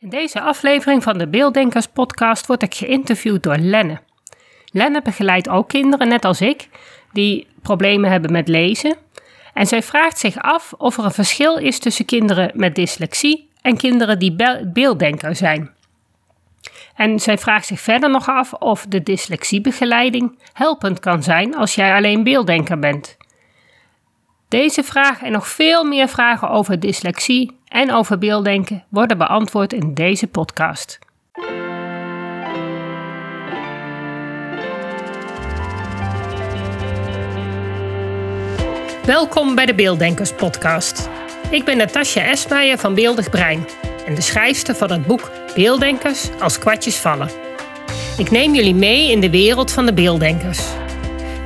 In deze aflevering van de Beelddenkers podcast word ik geïnterviewd door Lenne. Lenne begeleidt ook kinderen, net als ik, die problemen hebben met lezen. En zij vraagt zich af of er een verschil is tussen kinderen met dyslexie en kinderen die beelddenker zijn. En zij vraagt zich verder nog af of de dyslexiebegeleiding helpend kan zijn als jij alleen beelddenker bent. Deze vraag en nog veel meer vragen over dyslexie en over beelddenken worden beantwoord in deze podcast. Welkom bij de Beelddenkers podcast. Ik ben Natasja Esmeijer van Beeldig Brein en de schrijfster van het boek Beelddenkers als kwartjes vallen. Ik neem jullie mee in de wereld van de beelddenkers.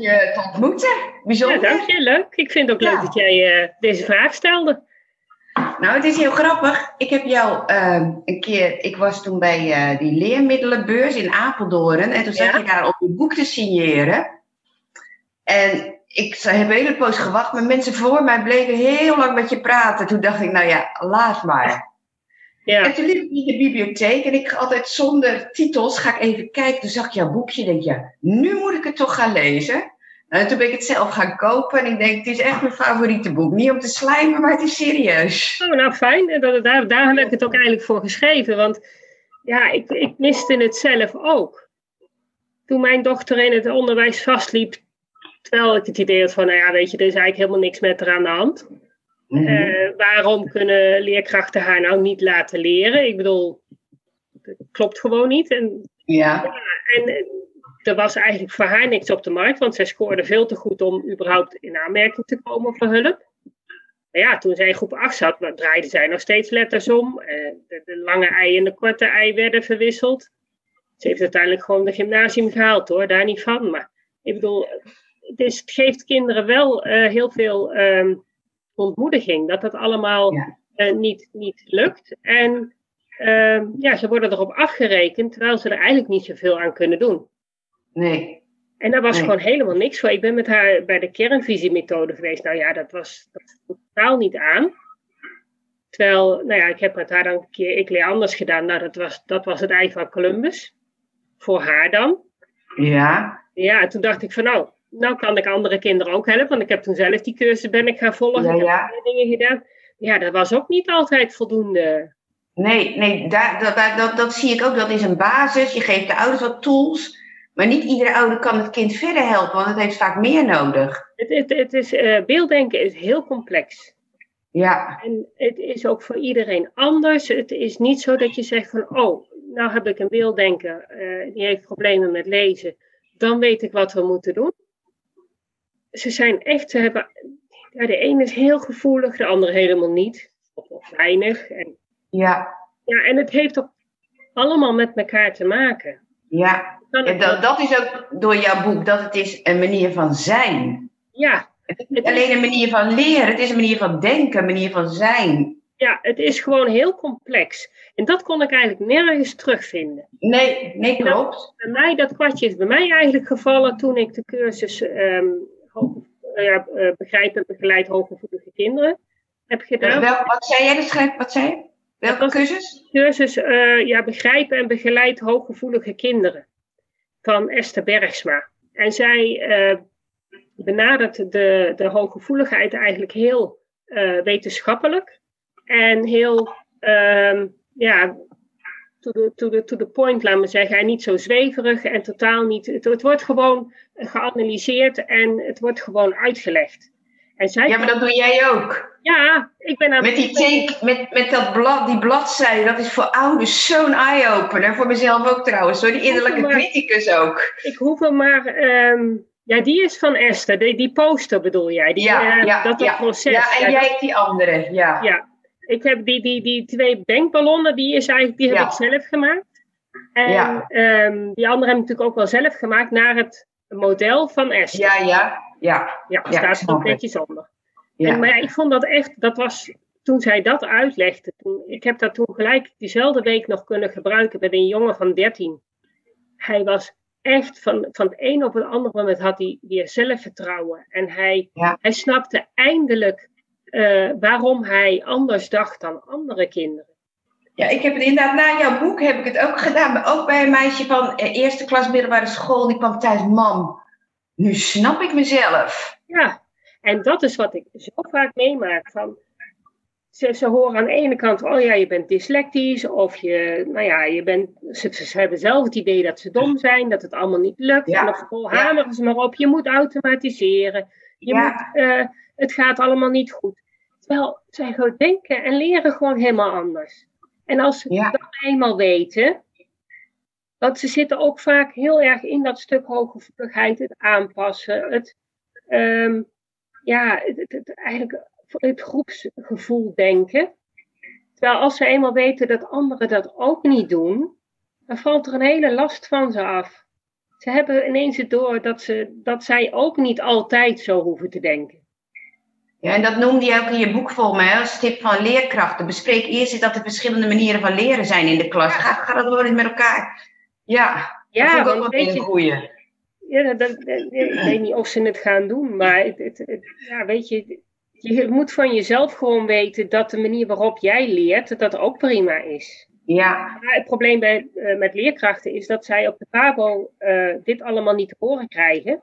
Je te ontmoeten. Bijzonder. Ja, dank je. Leuk. Ik vind het ook leuk dat jij uh, deze vraag stelde. Nou, het is heel grappig. Ik heb jou uh, een keer, ik was toen bij uh, die leermiddelenbeurs in Apeldoorn en toen zag je daar op je boek te signeren. En ik heb een hele poos gewacht, maar mensen voor mij bleven heel lang met je praten. Toen dacht ik, nou ja, laat maar. Ja. En toen liep ik in de bibliotheek en ik ga altijd zonder titels, ga ik even kijken. Toen zag ik jouw boekje en denk ja, nu moet ik het toch gaan lezen. En toen ben ik het zelf gaan kopen en ik denk, het is echt mijn favoriete boek. Niet om te slijmen, maar het is serieus. Oh, nou fijn. Daar, daar heb ik het ook eigenlijk voor geschreven. Want ja, ik, ik miste het zelf ook. Toen mijn dochter in het onderwijs vastliep, terwijl ik het idee had van, nou ja, weet je, er is eigenlijk helemaal niks met haar aan de hand. Mm waarom kunnen leerkrachten haar nou niet laten leren? Ik bedoel, dat klopt gewoon niet. En, ja. ja en er was eigenlijk voor haar niks op de markt, want zij scoorde veel te goed om überhaupt in aanmerking te komen voor hulp. Maar ja, toen zij in groep 8 zat, draaiden zij nog steeds letters om. Eh, de, de, lange ei en de korte ei werden verwisseld. Ze heeft uiteindelijk gewoon de gymnasium gehaald hoor, daar niet van. Maar ik bedoel, het, is, het geeft kinderen wel uh, heel veel ehm, ontmoediging. Dat dat allemaal uh, niet, niet lukt. En uh, ja, ze worden erop afgerekend, terwijl ze er eigenlijk niet zoveel aan kunnen doen. Nee. En daar was gewoon helemaal niks voor. Ik ben met haar bij de kernvisiemethode geweest. Nou ja, dat was dat totaal niet aan. Terwijl, nou ja, ik heb met haar dan een keer Ik leer anders gedaan. Nou, dat was, dat was het ei van Columbus. Voor haar dan. Ja. Ja, toen dacht ik van nou, nou kan ik andere kinderen ook helpen. Want ik heb toen zelf die cursus ben ik gaan volgen. Ja, heb dingen gedaan. Ja, dat was ook niet altijd voldoende. Nee, nee daar, dat, dat, dat, zie ik ook. Dat is een basis. Je geeft de ouders wat tools. Maar niet iedere ouder kan het kind verder helpen, want het heeft vaak meer nodig. Het, het, het is, uh, beelddenken is heel complex. Ja. En het is ook voor iedereen anders. Het is niet zo dat je zegt van, oh, nou heb ik een beelddenker, uh, die heeft problemen met lezen. Dan weet ik wat we moeten doen. Ze zijn echt, ze hebben, ja, de ene is heel gevoelig, de andere helemaal niet. Of weinig. En, ja. Ja, en het heeft ook allemaal met elkaar te maken. Ja, dat, dat is ook door jouw boek, dat het is een manier van zijn. Ja. Het is niet alleen een manier van leren, het is een manier van denken, een manier van zijn. Ja, het is gewoon heel complex. En dat kon ik eigenlijk nergens terugvinden. Nee, nee, klopt. bij mij, dat kwartje is bij mij eigenlijk gevallen toen ik de cursus um, uh, begrijp en begeleid hooggevoelige kinderen heb gedaan. Wel, wat zei jij? Dus, wat zei je? Welke cursus? Cursus uh, ja, begrijpen en begeleid hooggevoelige kinderen van Esther Bergsma. En zij uh, benadert de, de hooggevoeligheid eigenlijk heel uh, wetenschappelijk en heel, uh, ja, to the, to, the, to the point, laat me zeggen. En niet zo zweverig en totaal niet. Het, het wordt gewoon geanalyseerd en het wordt gewoon uitgelegd. En zij ja, maar dat doe jij ook. Ja, ik ben aan Met, die take, met, met dat blad, die bladzijde, dat is voor ouders zo'n eye-opener. Voor mezelf ook trouwens, hoor. Die innerlijke maar, criticus ook. Ik hoef hem maar... Um, ja, die is van Esther. Die, die poster bedoel jij? Die, ja, uh, ja, dat, ja, proces. Ja, en jij die andere, ja. Ja, ik heb die, die, die twee denkballonnen, die, is eigenlijk, die heb ik zelf gemaakt. En Ja. ehm, die andere heb ik natuurlijk ook wel zelf gemaakt naar het model van Esther. Ja, ja, ja. Ja, staat er ook netjes onder. ja. En, maar ja, ik vond dat echt, dat was toen zij dat uitlegde. Toen, ik heb dat toen gelijk diezelfde week nog kunnen gebruiken bij een jongen van 13. Hij was echt van, van het een op het andere moment had hij weer zelfvertrouwen. En hij, Ja. hij snapte eindelijk eh, waarom hij anders dacht dan andere kinderen. Ja, ik heb het inderdaad, na jouw boek heb ik het ook gedaan. Maar ook bij een meisje van eh, eerste klas middelbare school. Die kwam thuis, mam, nu snap ik mezelf. Ja, en dat is wat ik zo vaak meemaak. Van, ze, ze horen aan de ene kant, oh ja, je bent dyslectisch. Of je, nou ja, je bent, ze, ze hebben zelf het idee dat ze dom zijn, dat het allemaal niet lukt. Ja, En op school hameren ze maar op, je moet automatiseren. Je Ja. moet, eh, het gaat allemaal niet goed. Terwijl zij gewoon denken en leren gewoon helemaal anders. En als ze Ja. dat eenmaal weten, want ze zitten ook vaak heel erg in dat stuk hooggevoeligheid, het aanpassen, het, ehm, ja, het, het, het- eigenlijk het groepsgevoel denken. Terwijl als ze eenmaal weten dat anderen dat ook niet doen, dan valt er een hele last van ze af. Ze hebben ineens het door dat, ze, dat zij ook niet altijd zo hoeven te denken. Ja, en dat noemde je ook in je boek volgens mij als tip van leerkrachten. Bespreek eerst eens dat er verschillende manieren van leren zijn in de klas. Ga, ga dat wel eens met elkaar. Ja, dat Ja, ik ook wel een goeie. Ja, dat, dat- dat- ik weet niet of ze het gaan doen, maar het, het, het- ja, weet je, je moet van jezelf gewoon weten dat de manier waarop jij leert, dat dat ook prima is. Ja, Maar het probleem bij, eh, met leerkrachten is dat zij op de PABO eh, dit allemaal niet te horen krijgen.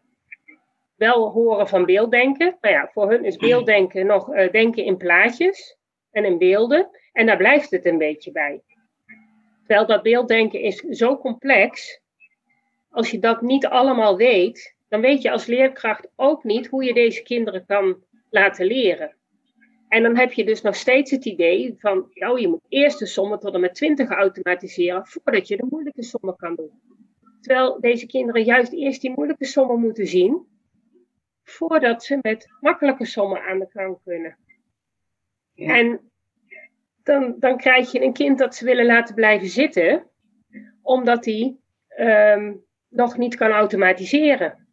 Wel horen van beelddenken. Nou ja, voor hun is beelddenken nog eh, denken in plaatjes en in beelden. En daar blijft het een beetje bij. Terwijl dat beelddenken is zo complex. Als je dat niet allemaal weet, dan weet je als leerkracht ook niet hoe je deze kinderen kan laten leren. En dan heb je dus nog steeds het idee van, oh, je moet eerst de sommen tot en met 20 automatiseren voordat je de moeilijke sommen kan doen. Terwijl deze kinderen juist eerst die moeilijke sommen moeten zien, voordat ze met makkelijke sommen aan de gang kunnen. Ja. En dan, dan krijg je een kind dat ze willen laten blijven zitten, omdat hij ehm, nog niet kan automatiseren.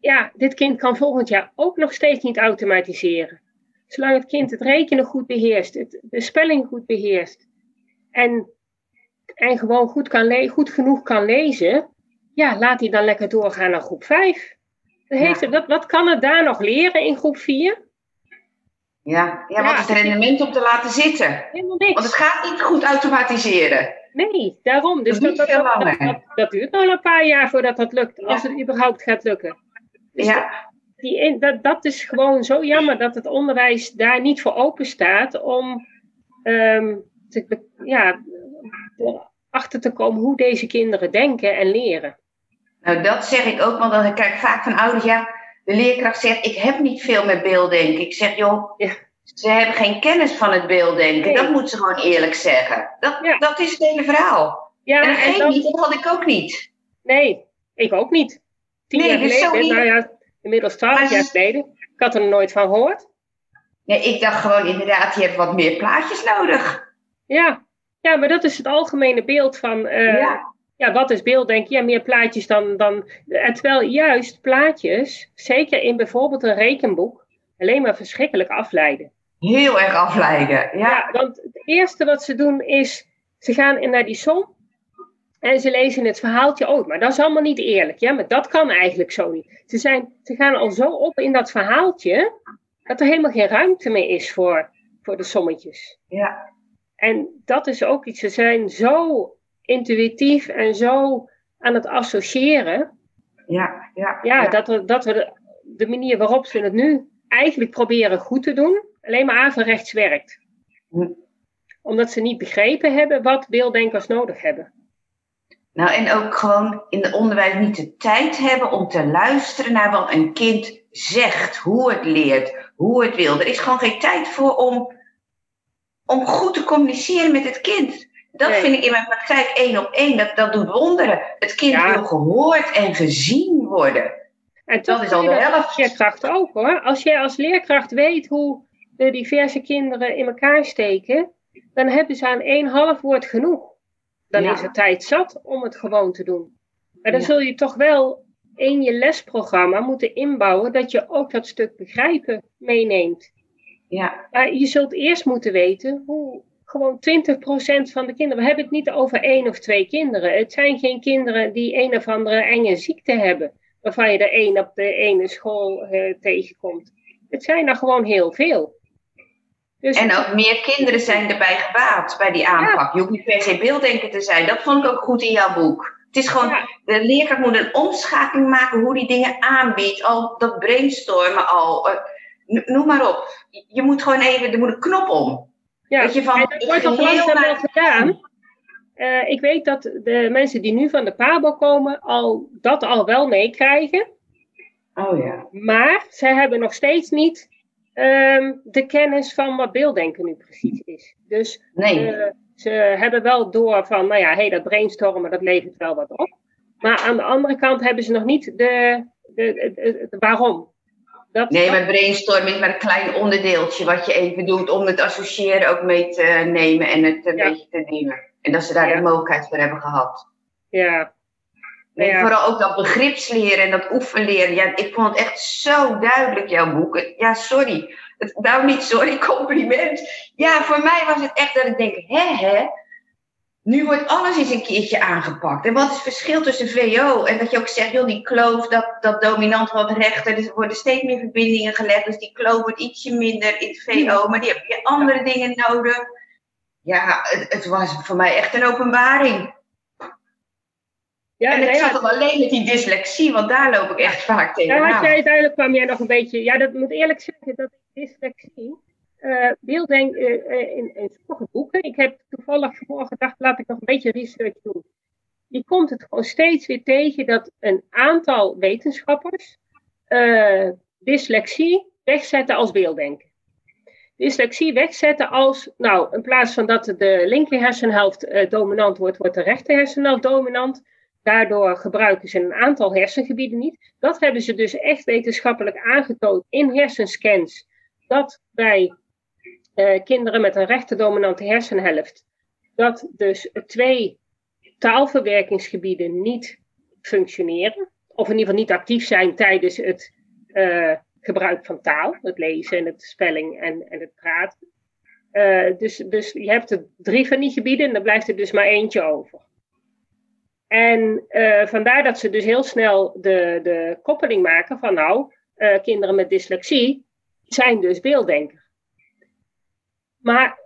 Ja, dit kind kan volgend jaar ook nog steeds niet automatiseren. Zolang het kind het rekenen goed beheerst, het, de spelling goed beheerst en, en gewoon goed, kan goed genoeg kan lezen, ja, laat hij dan lekker doorgaan naar groep 5. Dat heeft, Ja. wat, wat kan het daar nog leren in groep 4? ja. ja, wat Ja. is het rendement om te laten zitten? Helemaal niks. Want het gaat niet goed automatiseren. Nee, daarom. Dus Dat dat, duurt dat, dat, dat- dat duurt nog een paar jaar voordat dat lukt. Als het überhaupt gaat lukken. Dus Ja, die, dat, dat is gewoon zo jammer dat het onderwijs daar niet voor open staat om te, be- ja, achter te komen hoe deze kinderen denken en leren. Nou dat zeg ik ook, want dan kijk ik vaak van ouders, ja, de leerkracht zegt, ik heb niet veel met beelddenken. Ik zeg, joh, Ja. ze hebben geen kennis van het beelddenken. Nee. Dat moet ze gewoon eerlijk zeggen. Dat, Ja. dat is het hele verhaal. Ja, en dat en geeft dan- niet, dat had ik ook niet. nee, ik ook niet. Tien Nee, jaar dus geleden, niet. nou ja, inmiddels twaalf Maar jaar geleden. Ik had er nooit van gehoord. Nee, ik dacht gewoon inderdaad, je hebt wat meer plaatjes nodig. Ja, ja maar dat is het algemene beeld van eh, Ja. Ja, wat is beelddenken? Ja, meer plaatjes dan, dan. Terwijl juist plaatjes, zeker in bijvoorbeeld een rekenboek, alleen maar verschrikkelijk afleiden. Heel erg afleiden. Ja, Ja, want het eerste wat ze doen is, ze gaan naar die som en ze lezen het verhaaltje ook. Maar dat is allemaal niet eerlijk. Ja, maar dat kan eigenlijk zo niet. Ze, zijn, ze gaan al zo op in dat verhaaltje, dat er helemaal geen ruimte meer is voor, voor de sommetjes. ja. En dat is ook iets, ze zijn zo intuïtief en zo aan het associëren. ja, ja. Ja, Dat, we, dat we de, de manier waarop ze het nu eigenlijk proberen goed te doen, alleen maar averechts werkt. Hm. Omdat ze niet begrepen hebben wat beelddenkers nodig hebben. Nou, en ook gewoon in het onderwijs niet de tijd hebben om te luisteren naar wat een kind zegt, hoe het leert, hoe het wil. Er is gewoon geen tijd voor om, om goed te communiceren met het kind. Dat Nee. vind ik in mijn praktijk één op één. Dat, dat doet wonderen. Het kind Ja. wil gehoord en gezien worden. En toch Dat is al de helft. als leerkracht ook hoor. Als jij als leerkracht weet hoe de diverse kinderen in elkaar steken, dan hebben ze aan één half woord genoeg. Dan Ja. is het tijd zat om het gewoon te doen. Maar dan Ja. zul je toch wel in je lesprogramma moeten inbouwen dat je ook dat stuk begrijpen meeneemt. Ja, Maar je zult eerst moeten weten hoe gewoon 20% van de kinderen. We hebben het niet over één of twee kinderen. Het zijn geen kinderen die een of andere enge ziekte hebben. Waarvan je er één op de ene school eh, tegenkomt. Het zijn er gewoon heel veel. Dus en ook meer kinderen zijn erbij gebaat bij die aanpak. Je hoeft niet per se beelddenker te zijn. Dat vond ik ook goed in jouw boek. Het is gewoon, Ja. de leerkracht moet een omschakeling maken hoe die dingen aanbiedt. Al dat brainstormen al. eh, noem maar op. Je moet gewoon even, er moet een knop om. Ja, dat je van en dat wordt geheel langzaam wel gedaan. Eh, ik weet dat de mensen die nu van de PABO komen, al, dat al wel meekrijgen. Oh ja. Maar zij hebben nog steeds niet ehm, de kennis van wat beelddenken nu precies is. Dus Nee. eh, ze hebben wel door van, nou ja, hey, dat brainstormen, dat levert wel wat op. Maar aan de andere kant hebben ze nog niet de, de- de waarom. Dat, Nee, maar brainstormen is maar een klein onderdeeltje wat je even doet om het associëren ook mee te nemen en het een Ja. beetje te nemen. En dat ze daar Ja. de mogelijkheid voor hebben gehad. ja, Nee, Ja. Vooral ook dat begripsleren en dat oefenleren. Ja, ik vond het echt zo duidelijk, jouw boek. Ja, sorry. Het, nou, niet sorry, compliment. Ja, voor mij was het echt dat ik denk, hè, hè. Nu wordt alles eens een keertje aangepakt. En wat is het verschil tussen VO? En dat je ook zegt, joh, die kloof, dat, dat dominant wat rechter. Dus er worden steeds meer verbindingen gelegd. Dus die kloof wordt ietsje minder in het VO. Maar die heb je andere dingen nodig. Ja, het, het was voor mij echt een openbaring. ja, en ik ja, zat hem alleen met die dyslexie, want daar loop ik echt vaak had jij uiteindelijk kwam jij nog een beetje. Ja, dat moet eerlijk zeggen dat dyslexie. Eh beelddenk eh, eh, in, in sommige boeken. Ik heb toevallig vanmorgen gedacht, laat ik nog een beetje research doen. Je komt het gewoon steeds weer tegen dat een aantal wetenschappers dyslexie wegzetten als beelddenken. Dyslexie wegzetten als, nou, in plaats van dat de linker hersenhelft dominant wordt, wordt de rechter hersenhelft dominant. Daardoor gebruiken ze een aantal hersengebieden niet. Dat hebben ze dus echt wetenschappelijk aangetoond in hersenscans. Dat bij eh, kinderen met een rechterdominante hersenhelft, dat dus twee taalverwerkingsgebieden niet functioneren. Of in ieder geval niet actief zijn tijdens het eh, gebruik van taal. Het lezen en het spelling en, en het praten. Eh, dus, dus je hebt er drie van die gebieden en dan blijft er dus maar eentje over. En vandaar dat ze dus heel snel de, de koppeling maken van nou, kinderen met dyslexie zijn dus beelddenker. Maar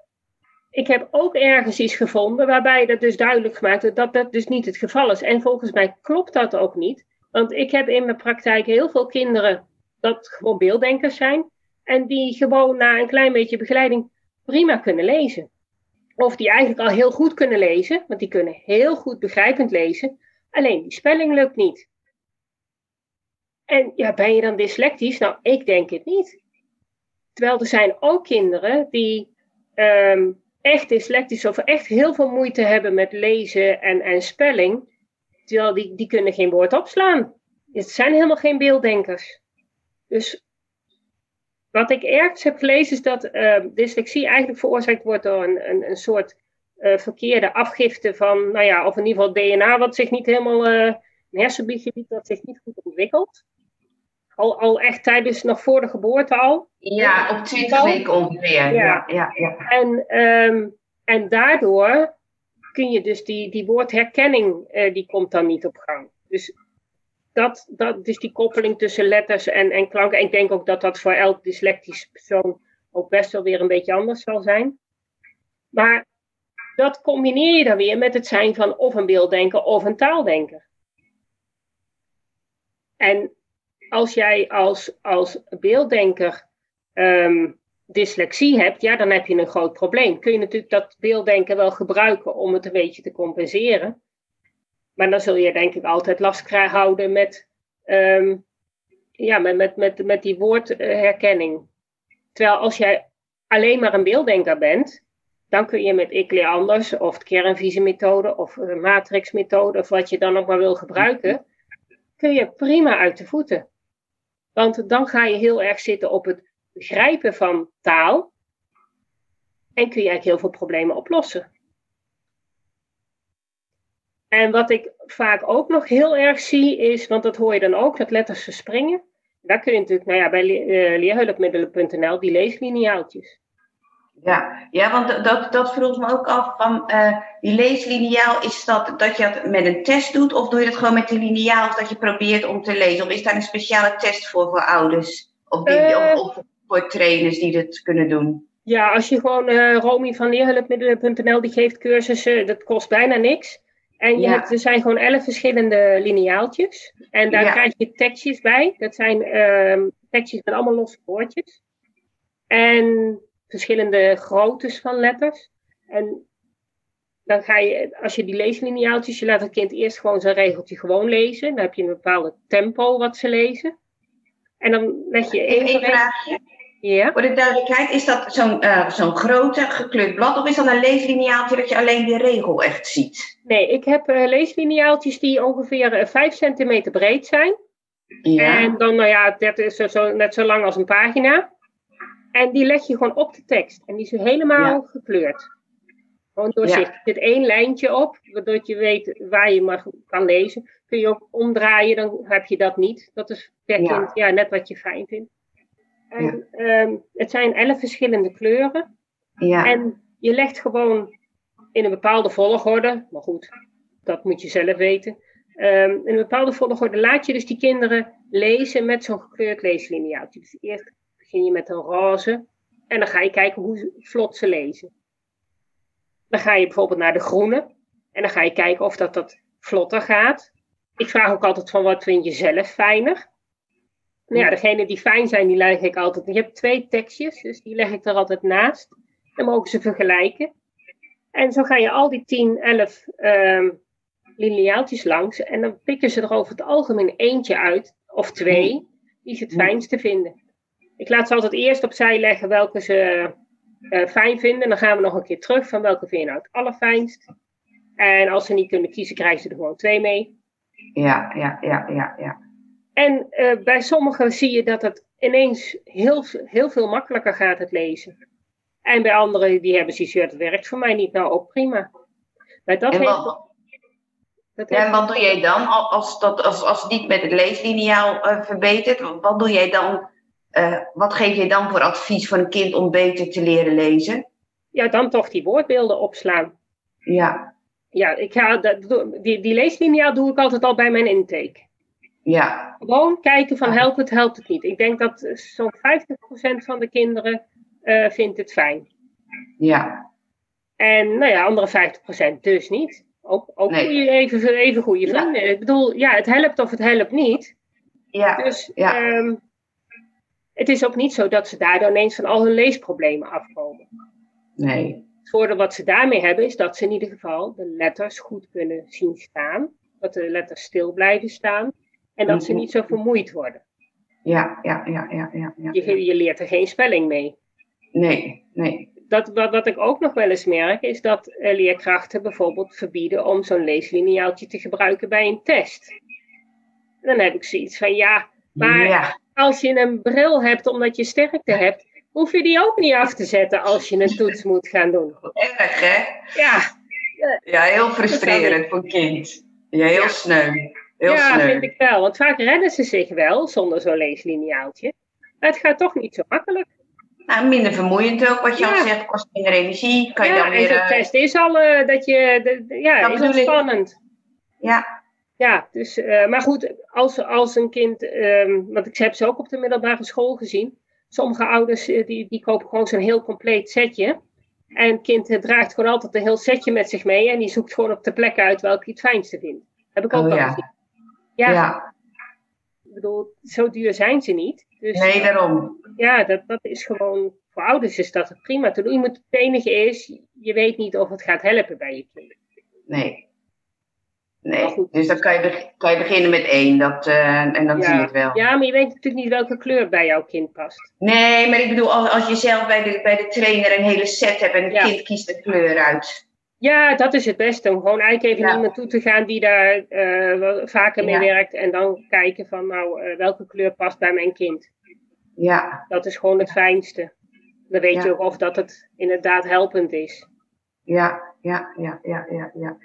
ik heb ook ergens iets gevonden waarbij dat dus duidelijk gemaakt dat dat dus niet het geval is. En volgens mij klopt dat ook niet. Want ik heb in mijn praktijk heel veel kinderen dat gewoon beelddenkers zijn. En die gewoon na een klein beetje begeleiding prima kunnen lezen. Of die eigenlijk al heel goed kunnen lezen, want die kunnen heel goed begrijpend lezen. Alleen die spelling lukt niet. En ja, ben je dan dyslectisch? Nou, ik denk het niet. Terwijl er zijn ook kinderen die ehm, echt dyslectisch of echt heel veel moeite hebben met lezen en, en spelling. Terwijl die, die kunnen geen woord opslaan. Het zijn helemaal geen beelddenkers. Dus wat ik ergens heb gelezen is dat ehm, dyslexie eigenlijk veroorzaakt wordt door een, een, een soort eh, verkeerde afgifte van, nou ja, of in ieder geval DNA wat zich niet helemaal, eh, een hersengebied dat zich niet goed ontwikkelt. Al, al echt tijdens, nog voor de geboorte al. Ja, op 20 weken ongeveer. Ja, ja, ja. En, ehm, en daardoor kun je dus die, die woordherkenning, eh, die komt dan niet op gang. Dus, dat, dat, dus die koppeling tussen letters en, en klanken. En ik denk ook dat dat voor elk dyslectisch persoon ook best wel weer een beetje anders zal zijn. Maar dat combineer je dan weer met het zijn van of een beelddenker of een taaldenker. En als jij als, als beelddenker ehm, dyslexie hebt, ja, dan heb je een groot probleem. Kun je natuurlijk dat beelddenken wel gebruiken om het een beetje te compenseren. Maar dan zul je denk ik altijd last krijgen houden met, ehm, ja, met, met, met, met die woordherkenning. Terwijl als jij alleen maar een beelddenker bent, dan kun je met ICLE anders, of de kernvisiemethode, of de matrixmethode, of wat je dan ook maar wil gebruiken, kun je prima uit de voeten. Want dan ga je heel erg zitten op het begrijpen van taal. En kun je eigenlijk heel veel problemen oplossen. En wat ik vaak ook nog heel erg zie is, want dat hoor je dan ook, dat letters verspringen. Daar kun je natuurlijk, nou ja, bij uh, leerhulpmiddelen.nl, die leeslineaaltjes. Ja, ja want dat, dat vroeg me ook af van uh, die leeslineaal, is dat dat je het met een test doet of doe je dat gewoon met de lineaal dat je probeert om te lezen? Of is daar een speciale test voor voor ouders of, die, uh, of, of, voor trainers die dat kunnen doen? Ja, als je gewoon uh, Romy van leerhulpmiddelen.nl die geeft cursussen, dat kost bijna niks. En je hebt, er zijn gewoon elf verschillende lineaaltjes. En daar krijg je tekstjes bij. Dat zijn uh, tekstjes met allemaal losse woordjes. En verschillende groottes van letters. En dan ga je, als je die leeslineaaltjes, je laat het kind eerst gewoon zijn regeltje gewoon lezen. Dan heb je een bepaalde tempo wat ze lezen. En dan leg je één vraagje. Ja. Voor de duidelijkheid, is dat zo'n uh, zo'n grote gekleurd blad of is dat een leeslineaaltje dat je alleen de regel echt ziet? Nee, ik heb uh, leeslineaaltjes die ongeveer uh, eh, 5 centimeter breed zijn. Ja. En dan, nou ja, dat is zo, net zo lang als een pagina. En die leg je gewoon op de tekst. En die is helemaal gekleurd. Gewoon doorzichtig. Ja. Er zit één lijntje op, waardoor je weet waar je maar kan lezen. Kun je ook omdraaien, dan heb je dat niet. Dat is per ja. kind ja, net wat je fijn vindt. En um, het zijn elf verschillende kleuren. Ja. En je legt gewoon in een bepaalde volgorde, maar goed, dat moet je zelf weten. Um, in een bepaalde volgorde laat je dus die kinderen lezen met zo'n gekleurd leeslineaaltje. Dus eerst begin je met een roze en dan ga je kijken hoe vlot ze lezen. Dan ga je bijvoorbeeld naar de groene en dan ga je kijken of dat, dat vlotter gaat. Ik vraag ook altijd van wat vind je zelf fijner? Nou ja, degene die fijn zijn, die leg ik altijd. Je hebt twee tekstjes, dus die leg ik er altijd naast. Dan mogen ze vergelijken. En zo ga je al die 10, 11 um, lineaaltjes langs. En dan pikken ze er over het algemeen eentje uit, of twee, die ze het fijnste vinden. Ik laat ze altijd eerst opzij leggen welke ze uh, fijn vinden. Dan gaan we nog een keer terug van welke vind je nou het allerfijnst. En als ze niet kunnen kiezen, krijgen ze er gewoon twee mee. Ja, ja, ja, ja, ja. En uh, bij sommigen zie je dat het ineens heel, heel veel makkelijker gaat, het lezen. En bij anderen die hebben zoiets, dat werkt voor mij niet. Nou, ook prima. Maar dat en heeft, wat, dat ja, en wat doe jij dan als, dat, als, als het niet met het leeslineaal uh, verbetert? Wat doe jij dan? Uh, wat geef je dan voor advies voor een kind om beter te leren lezen? Ja, dan toch die woordbeelden opslaan. Ja. Ja, ik ga, die, die doe ik altijd al bij mijn intake. Ja. Gewoon kijken van helpt het, helpt het niet. Ik denk dat zo'n 50% van de kinderen uh, vindt het fijn. Ja. En nou ja, andere 50% dus niet. Ook, ook nee. goede, even, even goede vrienden. Ja. Ik bedoel, ja, het helpt of het helpt niet. Ja. Dus ja. Um, het is ook niet zo dat ze daardoor ineens van al hun leesproblemen afkomen. Nee. Het voordeel wat ze daarmee hebben is dat ze in ieder geval de letters goed kunnen zien staan. Dat de letters stil blijven staan. En dat ze niet zo vermoeid worden. Ja, ja, ja, ja. ja, ja. Je, je leert er geen spelling mee. Nee, nee. Dat, wat, wat ik ook nog wel eens merk, is dat uh, leerkrachten bijvoorbeeld verbieden om zo'n leeslineaaltje te gebruiken bij een test. Dan heb ik zoiets van, ja, maar ja. Als je een bril hebt omdat je sterkte hebt, hoef je die ook niet af te zetten als je een toets moet gaan doen. Erg, hè? Ja. Ja, heel frustrerend voor een kind. Ja, heel ja. sneu. Heel ja, sneu. vind ik wel. Want vaak redden ze zich wel zonder zo'n leeslineaaltje. Maar het gaat toch niet zo makkelijk. Nou, minder vermoeiend ook, wat je ja. al zegt, kost minder energie. Kan ja, je dan weer, en zo'n test is al uh, dat je, de, de, ja, dat is al spannend. Ja. Ja, dus, uh, maar goed, als, als een kind, um, want ik heb ze ook op de middelbare school gezien. Sommige ouders uh, die, die kopen gewoon zo'n heel compleet setje. En het kind draagt gewoon altijd een heel setje met zich mee. En die zoekt gewoon op de plek uit welke hij het fijnste vindt. Heb ik ook oh, al ja. gezien. Ja. ja. Ik bedoel, zo duur zijn ze niet. Dus, nee, daarom. Ja, dat, dat is gewoon, voor ouders is dat prima te doen. Je moet, het enige is, je weet niet of het gaat helpen bij je kind. Nee. Nee, dus dan kan je, kan je beginnen met één dat, uh, en dan ja. zie je het wel. Ja, maar je weet natuurlijk niet welke kleur bij jouw kind past. Nee, maar ik bedoel, als, als je zelf bij de, bij de trainer een hele set hebt en het Ja. kind kiest de kleur uit. Ja, dat is het beste. Om gewoon eigenlijk even Ja. naar iemand toe te gaan die daar eh, wel vaker mee werkt. En dan kijken van, nou, eh, welke kleur past bij mijn kind. Ja, Dat is gewoon het fijnste. Dan weet je ook of dat het inderdaad helpend is. ja, ja, ja, ja, ja. ja.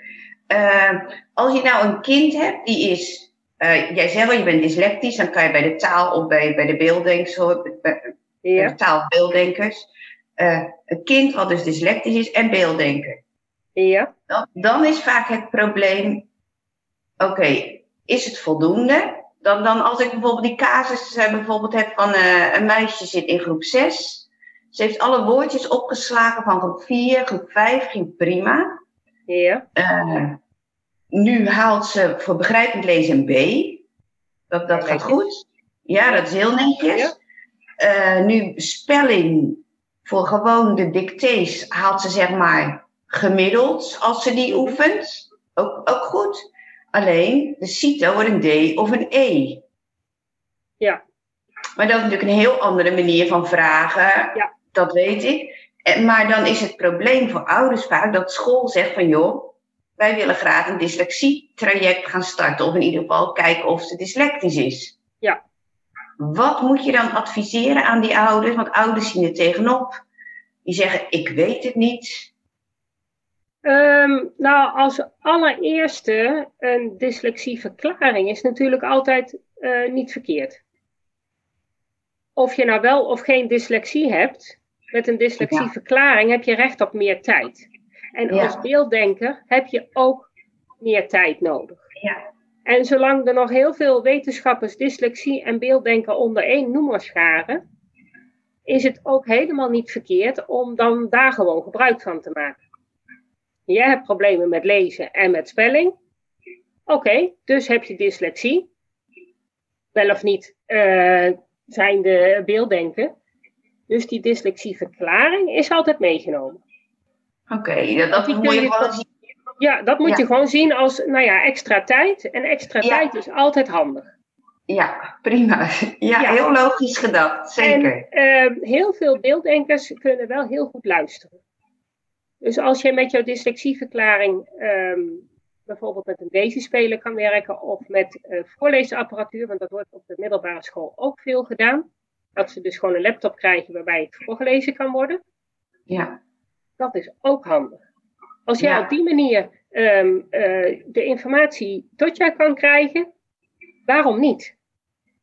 Eh, als je nou een kind hebt die is, uh, jij zegt wel, je bent dyslectisch, dan kan je bij de taal of bij, bij de beelddenkers, bij, ja. de taalbeelddenkers, uh, een kind wat dus dyslectisch is en beelddenker. Ja. Dan, dan is vaak het probleem, oké, is het voldoende? Dan, dan als ik bijvoorbeeld die casus bijvoorbeeld heb van een meisje zit in groep 6 ze heeft alle woordjes opgeslagen van groep 4, groep 5, ging prima. Ja. Uh, nu haalt ze voor begrijpend lezen een B. Dat, dat gaat goed. Ja, dat is heel netjes. Uh, nu spelling voor gewoon de dictées haalt ze zeg maar gemiddeld als ze die mhm. oefent. Ook, ook goed. Alleen de CITO wordt een D of een E. Ja. Maar dat is natuurlijk een heel andere manier van vragen. Ja dat weet ik. Maar dan is het probleem voor ouders vaak dat school zegt van joh, wij willen graag een dyslexie-traject gaan starten. Of in ieder geval kijken of ze dyslectisch is. Ja. Wat moet je dan adviseren aan die ouders? Want ouders zien er tegenop. Die zeggen, ik weet het niet. Ehm, nou, als allereerste, een dyslexieverklaring is natuurlijk altijd uh, niet verkeerd. Of je nou wel of geen dyslexie hebt, met een dyslexieverklaring heb je recht op meer tijd. En als beelddenker heb je ook meer tijd nodig. Ja. En zolang er nog heel veel wetenschappers dyslexie en beelddenken onder één noemer scharen, is het ook helemaal niet verkeerd om dan daar gewoon gebruik van te maken. Jij hebt problemen met lezen en met spelling. Oké, dus heb je dyslexie. Wel of niet uh, zijn de beelddenken. Dus die dyslexieverklaring is altijd meegenomen. Oké, dat, moet je gewoon zien. Ja, dat moet je gewoon zien als nou ja, extra tijd. En extra tijd is altijd handig. Ja, prima. Ja, heel logisch gedacht, zeker. En, uh, heel veel beelddenkers kunnen wel heel goed luisteren. Dus als je met jouw dyslexieverklaring um, bijvoorbeeld met een Daisy-speler kan werken of met uh, voorleesapparatuur, want dat wordt op de middelbare school ook veel gedaan. Dat ze dus gewoon een laptop krijgen waarbij het voorgelezen kan worden. Ja. Dat is ook handig. Als jij op die manier um, uh, de informatie tot jou kan krijgen, waarom niet?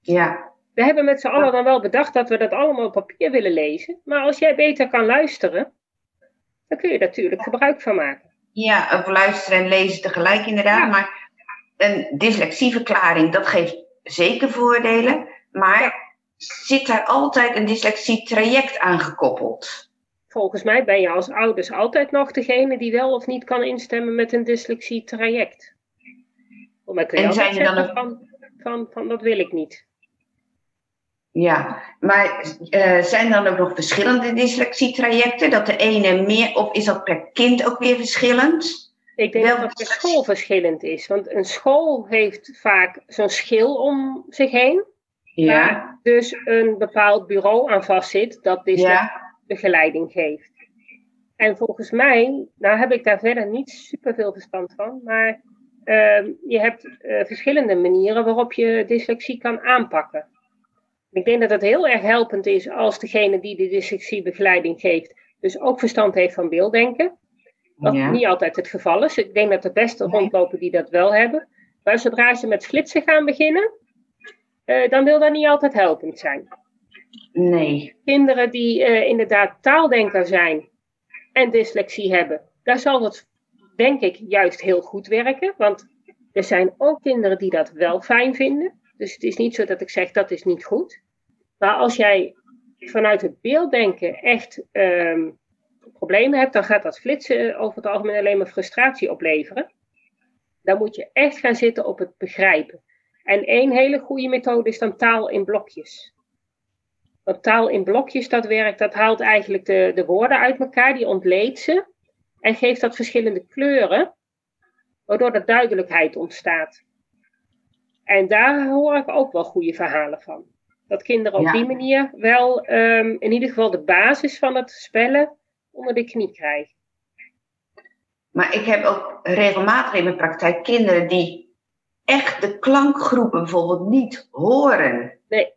Ja. We hebben met z'n allen dan wel bedacht dat we dat allemaal op papier willen lezen. Maar als jij beter kan luisteren, dan kun je er natuurlijk gebruik van maken. Ja, of luisteren en lezen tegelijk inderdaad. Maar een dyslexieverklaring, dat geeft zeker voordelen. Maar zit daar altijd een dyslexie-traject aan gekoppeld? Volgens mij ben je als ouders altijd nog degene die wel of niet kan instemmen met een dyslexie-traject. Je en zijn er dan ook... van, van, van dat wil ik niet. Ja, maar uh, zijn dan ook nog verschillende dyslexie-trajecten? Dat de ene meer, of is dat per kind ook weer verschillend? Ik denk dat dat per school verschillend is. Want een school heeft vaak zo'n schil om zich heen. Ja. Waar dus een bepaald bureau aan vastzit dat dyslexie begeleiding geeft. En volgens mij, nou heb ik daar verder niet super veel verstand van, maar uh, je hebt uh, verschillende manieren waarop je dyslexie kan aanpakken. Ik denk dat het heel erg helpend is als degene die de dyslexiebegeleiding geeft, dus ook verstand heeft van beelddenken. Wat niet altijd het geval is. Ik denk dat de beste rondlopen die dat wel hebben. Maar zodra ze met flitsen gaan beginnen, uh, dan wil dat niet altijd helpend zijn. Nee. Kinderen die uh, inderdaad taaldenker zijn en dyslexie hebben, daar zal het denk ik juist heel goed werken. Want er zijn ook kinderen die dat wel fijn vinden. Dus het is niet zo dat ik zeg dat is niet goed. Maar als jij vanuit het beelddenken echt um, problemen hebt, dan gaat dat flitsen over het algemeen alleen maar frustratie opleveren. Dan moet je echt gaan zitten op het begrijpen. En één hele goede methode is dan taal in blokjes. Want taal in blokjes, dat werkt, dat haalt eigenlijk de, de woorden uit elkaar, die ontleedt ze en geeft dat verschillende kleuren, waardoor er duidelijkheid ontstaat. En daar hoor ik ook wel goede verhalen van. Dat kinderen op die manier wel um, in ieder geval de basis van het spellen onder de knie krijgen. Maar ik heb ook regelmatig in mijn praktijk kinderen die echt de klankgroepen bijvoorbeeld niet horen. Nee,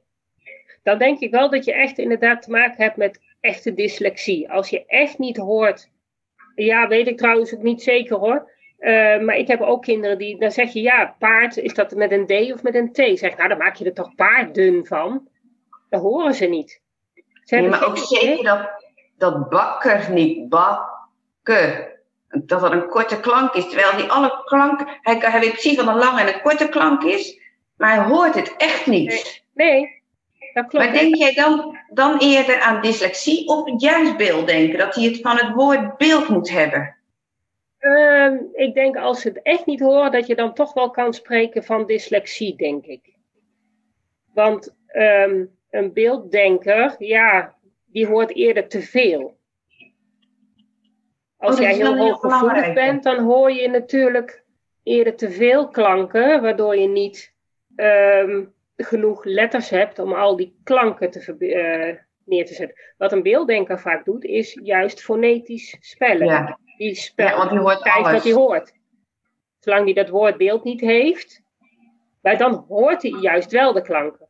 dan denk ik wel dat je echt inderdaad te maken hebt met echte dyslexie. Als je echt niet hoort, ja, weet ik trouwens ook niet zeker hoor. Eh, maar ik heb ook kinderen die, dan zeg je ja, paard, is dat met een D of met een T? Zeg, nou dan maak je er toch paarden van. Dat horen ze niet. Ze nee, maar ook zeker dat, dat bakker niet bakken. Dat er een korte klank is. Terwijl die alle klanken, hij, hij weet precies wat een lange en een korte klank is. Maar hij hoort het echt niet. Nee, nee dat klopt. Maar denk jij dan, dan eerder aan dyslexie of juist beelddenken? Dat hij het van het woord beeld moet hebben? Ehm, ik denk als ze het echt niet horen, dat je dan toch wel kan spreken van dyslexie, denk ik. Want ehm, een beelddenker, ja, die hoort eerder te veel. Als oh, jij heel hooggevoelig bent, dan hoor je natuurlijk eerder te veel klanken, waardoor je niet ehm, genoeg letters hebt om al die klanken te uh, neer te zetten. Wat een beelddenker vaak doet, is juist fonetisch spellen. Ja. Die spelt, ja, want die hoort kijkt wat hij hoort. Zolang hij dat woord beeld niet heeft, maar dan hoort hij juist wel de klanken.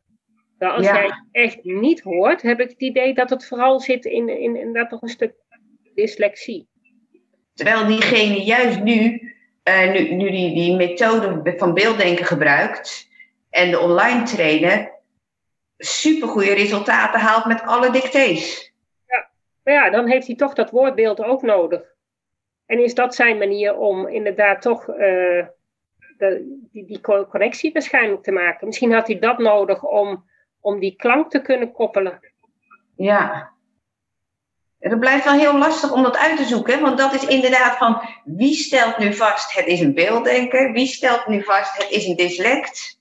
Nou, als jij echt niet hoort, heb ik het idee dat het vooral zit in, in, in dat toch een stuk dyslexie. Terwijl diegene juist nu, uh, nu, nu die, die methode van beelddenken gebruikt en de online trainen, supergoeie resultaten haalt met alle dictées. Ja, maar ja, dan heeft hij toch dat woordbeeld ook nodig. En is dat zijn manier om inderdaad toch uh, de, die, die connectie waarschijnlijk te maken? Misschien had hij dat nodig om, om die klank te kunnen koppelen. Ja. Het blijft wel heel lastig om dat uit te zoeken, want dat is inderdaad van wie stelt nu vast het is een beelddenker, wie stelt nu vast het is een dyslect.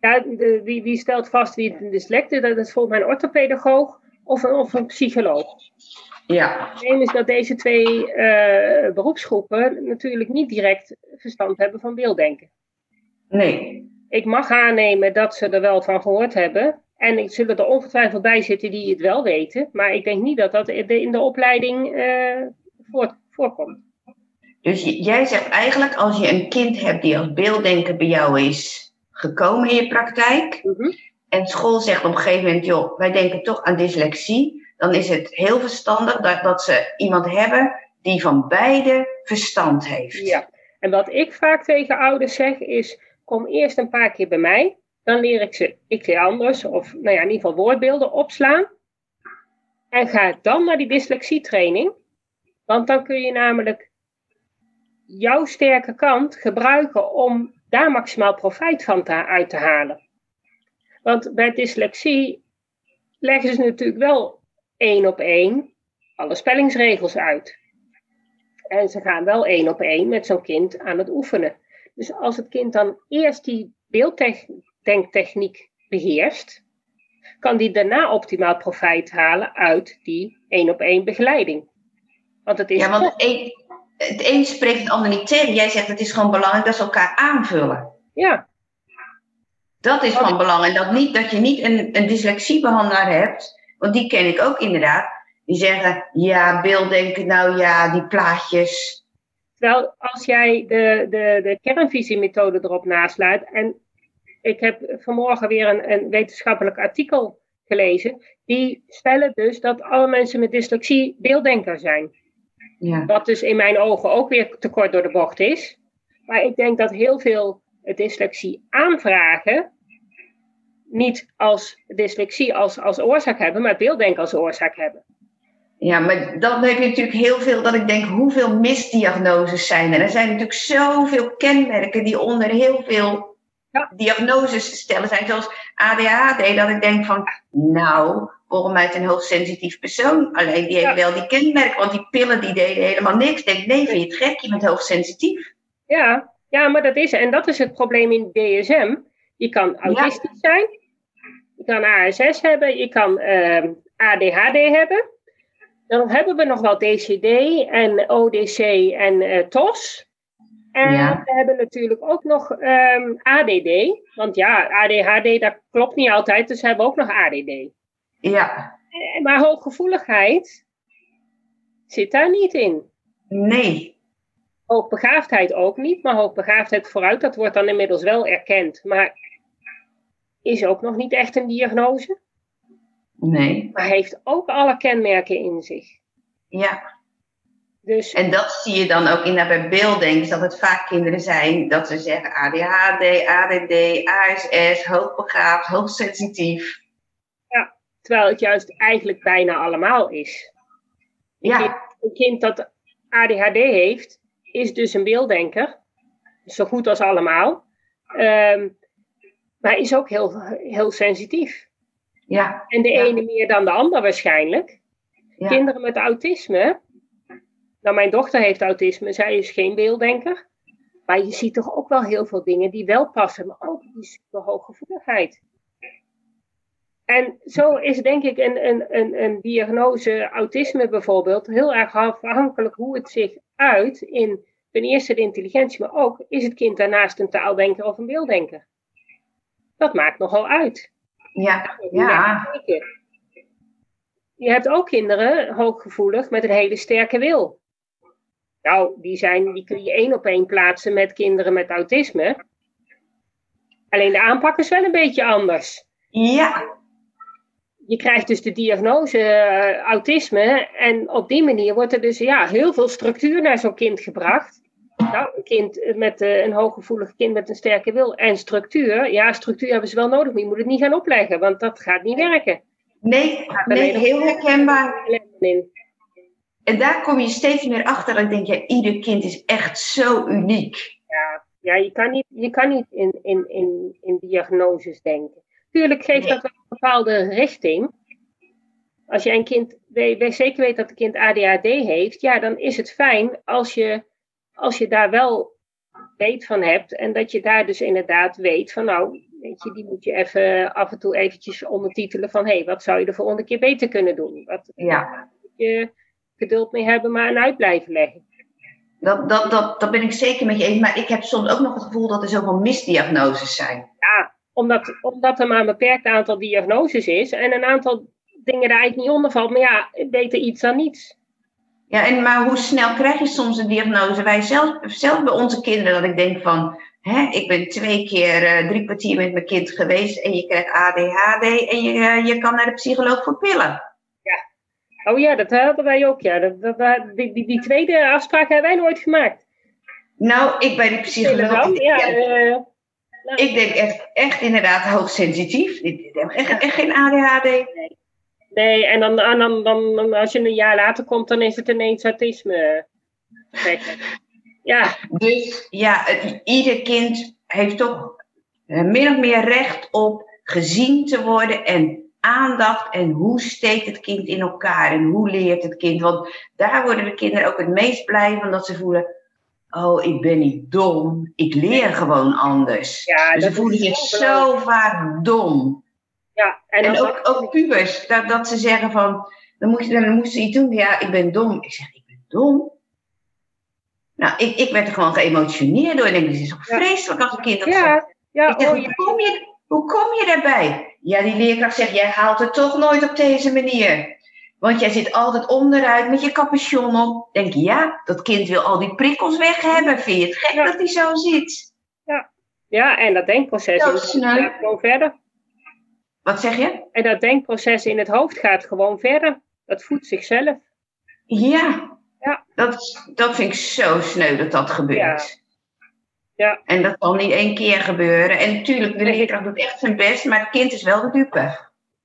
Ja, de, wie, wie stelt vast wie een dyslect is? Dat is volgens mij een orthopedagoog of een, of een psycholoog. Ja. Het probleem is dat deze twee uh, beroepsgroepen natuurlijk niet direct verstand hebben van beelddenken. Nee. Ik mag aannemen dat ze er wel van gehoord hebben. En er zullen er ongetwijfeld bij zitten die het wel weten. Maar ik denk niet dat dat in de opleiding uh, voor, voorkomt. Dus jij zegt eigenlijk, als je een kind hebt die als beelddenker bij jou is gekomen in je praktijk. Mhm. En school zegt op een gegeven moment, joh, wij denken toch aan dyslexie dan is het heel verstandig dat, dat ze iemand hebben die van beide verstand heeft. Ja, en wat ik vaak tegen ouders zeg is: kom eerst een paar keer bij mij, dan leer ik ze iets anders, of nou ja, in ieder geval woordbeelden opslaan. En ga dan naar die dyslexietraining, want dan kun je namelijk jouw sterke kant gebruiken om daar maximaal profijt van te, uit te halen. Want bij dyslexie leggen ze natuurlijk wel één op één alle spellingsregels uit. En ze gaan wel één op één met zo'n kind aan het oefenen. Dus als het kind dan eerst die beelddenktechniek beheerst, kan die daarna optimaal profijt halen uit die één op één begeleiding. Want het is. Ja, want het een, het een spreekt het ander niet tegen. Jij zegt het is gewoon belangrijk dat ze elkaar aanvullen. Ja. Dat is van belang. En dat, niet, dat je niet een, een dyslexiebehandelaar hebt want die ken ik ook inderdaad. Die zeggen, ja, beelddenken, nou ja, die plaatjes. Wel, als jij de, de, de kernvisiemethode erop naslaat. En ik heb vanmorgen weer een, een wetenschappelijk artikel gelezen. Die stellen dus dat alle mensen met dyslexie beelddenker zijn. Ja. Wat dus in mijn ogen ook weer te kort door de bocht is. Maar ik denk dat heel veel dyslexie aanvragen niet als dyslexie als, als oorzaak hebben, maar beelddenken als oorzaak hebben. Ja, maar dan heb je natuurlijk heel veel dat ik denk, hoeveel misdiagnoses zijn er? Er zijn natuurlijk zoveel kenmerken die onder heel veel ja. diagnoses stellen zijn, zoals ADHD, dat ik denk van, nou, volgens mij een hoogsensitief persoon. Alleen die heeft wel die kenmerken, want die pillen die deden helemaal niks. Ik denk, nee, vind je het gek, je bent hoogsensitief. Ja, ja, maar dat is, en dat is het probleem in DSM. Je kan autistisch zijn, je kan ASS hebben, je kan ADHD ehm, hebben. Dan hebben we nog wel DCD en ODC en uh, TOS. En we hebben natuurlijk ook nog um, ehm, ADD. Want ja, ADHD, dat klopt niet altijd, dus we hebben ook nog ADD. Ja. Eh, maar hooggevoeligheid zit daar niet in. Nee. Hoogbegaafdheid ook niet, maar hoogbegaafdheid vooruit, dat wordt dan inmiddels wel erkend. Maar is ook nog niet echt een diagnose. Nee. Maar heeft ook alle kenmerken in zich. Ja. Dus, en dat zie je dan ook in bij beelddenkers, dat het vaak kinderen zijn dat ze zeggen ADHD, ADD, ASS, hoogbegaafd, hoogsensitief. Ja, terwijl het juist eigenlijk bijna allemaal is. Een, ja. kind, een kind dat ADHD heeft, is dus een beelddenker. Zo goed als allemaal. Um, maar is ook heel, heel sensitief. Ja. En de ene meer dan de ander waarschijnlijk. Kinderen met autisme. Nou, mijn dochter heeft autisme, zij is geen beelddenker. Maar je ziet toch ook wel heel veel dingen die wel passen, maar ook die superhooggevoeligheid. En zo is denk ik een, een, een, een diagnose autisme bijvoorbeeld heel erg afhankelijk hoe het zich uit in ten eerste de intelligentie, maar ook is het kind daarnaast een taaldenker of een beelddenker. Dat maakt nogal uit. Ja, ja. Je hebt ook kinderen, hooggevoelig, met een hele sterke wil. Nou, die, zijn, die kun je één op één plaatsen met kinderen met autisme. Alleen de aanpak is wel een beetje anders. Ja. Je krijgt dus de diagnose uh, autisme en op die manier wordt er dus ja, heel veel structuur naar zo'n kind gebracht. Nou, een kind met uh, een hooggevoelig kind met een sterke wil en structuur. Ja, structuur hebben ze wel nodig, maar je moet het niet gaan opleggen, want dat gaat niet werken. Nee, nee heel herkenbaar. En daar kom je steeds meer achter en denk je, ieder kind is echt zo uniek. Ja, ja je kan niet, je kan niet in, in, in, in diagnoses denken. Tuurlijk geeft dat wel een bepaalde richting. Als je een kind, zeker weet dat een kind ADHD heeft, ja, dan is het fijn als je als je daar wel weet van hebt en dat je daar dus inderdaad weet van nou, weet je, die moet je even af en toe eventjes ondertitelen van hé, hey, wat zou je de volgende keer beter kunnen doen? Wat ja. je geduld mee hebben, maar een uit blijven leggen. Dat, dat, dat, dat ben ik zeker met je eens, maar ik heb soms ook nog het gevoel dat er zoveel misdiagnoses zijn. Ja, omdat, omdat er maar een beperkt aantal diagnoses is en een aantal dingen daar eigenlijk niet onder valt. Maar ja, beter iets dan niets. Ja, en maar hoe snel krijg je soms een diagnose? Wij zelf, zelf bij onze kinderen, dat ik denk van, hè, ik ben twee keer uh, drie kwartier met mijn kind geweest en je krijgt ADHD en je, uh, je kan naar de psycholoog voor pillen. Oh ja, dat hadden wij ook, ja. Dat, dat, die, die, die tweede afspraak hebben wij nooit gemaakt. Nou, ik bij die psycholoog. Ja, ja, uh, ik denk echt, echt inderdaad hoogsensitief. Ik heb echt, echt geen ADHD. Nee. Nee, en dan, dan, dan, als je een jaar later komt, dan is het ineens autisme. Ja. Dus ja, het, ieder kind heeft toch uh, min of meer recht op gezien te worden en aandacht en hoe steekt het kind in elkaar en hoe leert het kind. Want daar worden de kinderen ook het meest blij van dat ze voelen, oh ik ben niet dom, ik leer gewoon anders. Ja, dus ze voelen zich zo vaak dom. Ja, en, en ook, ook pubers, dat, dat ze zeggen van, dan moest, dan moest ze iets doen, ja, ik ben dom. Ik zeg, ik ben dom? Nou, ik, ik werd er gewoon geëmotioneerd door. Ik denk, het is toch vreselijk als een kind dat ja, zegt. Ja, ik oh, hoe, kom je, hoe kom je daarbij? Ja, die leerkracht zegt, jij haalt het toch nooit op deze manier. Want jij zit altijd onderuit met je capuchon op. Denk ja, dat kind wil al die prikkels weg hebben. Vind je het gek dat hij zo zit? Ja, ja en dat denkproces is gewoon verder. Wat zeg je? En dat denkproces in het hoofd gaat gewoon verder. Dat voedt zichzelf. Ja, ja. Dat, dat vind ik zo sneu dat dat gebeurt. Ja. Ja. En dat kan niet één keer gebeuren. En natuurlijk, de leerkracht doet echt zijn best, maar het kind is wel de dupe.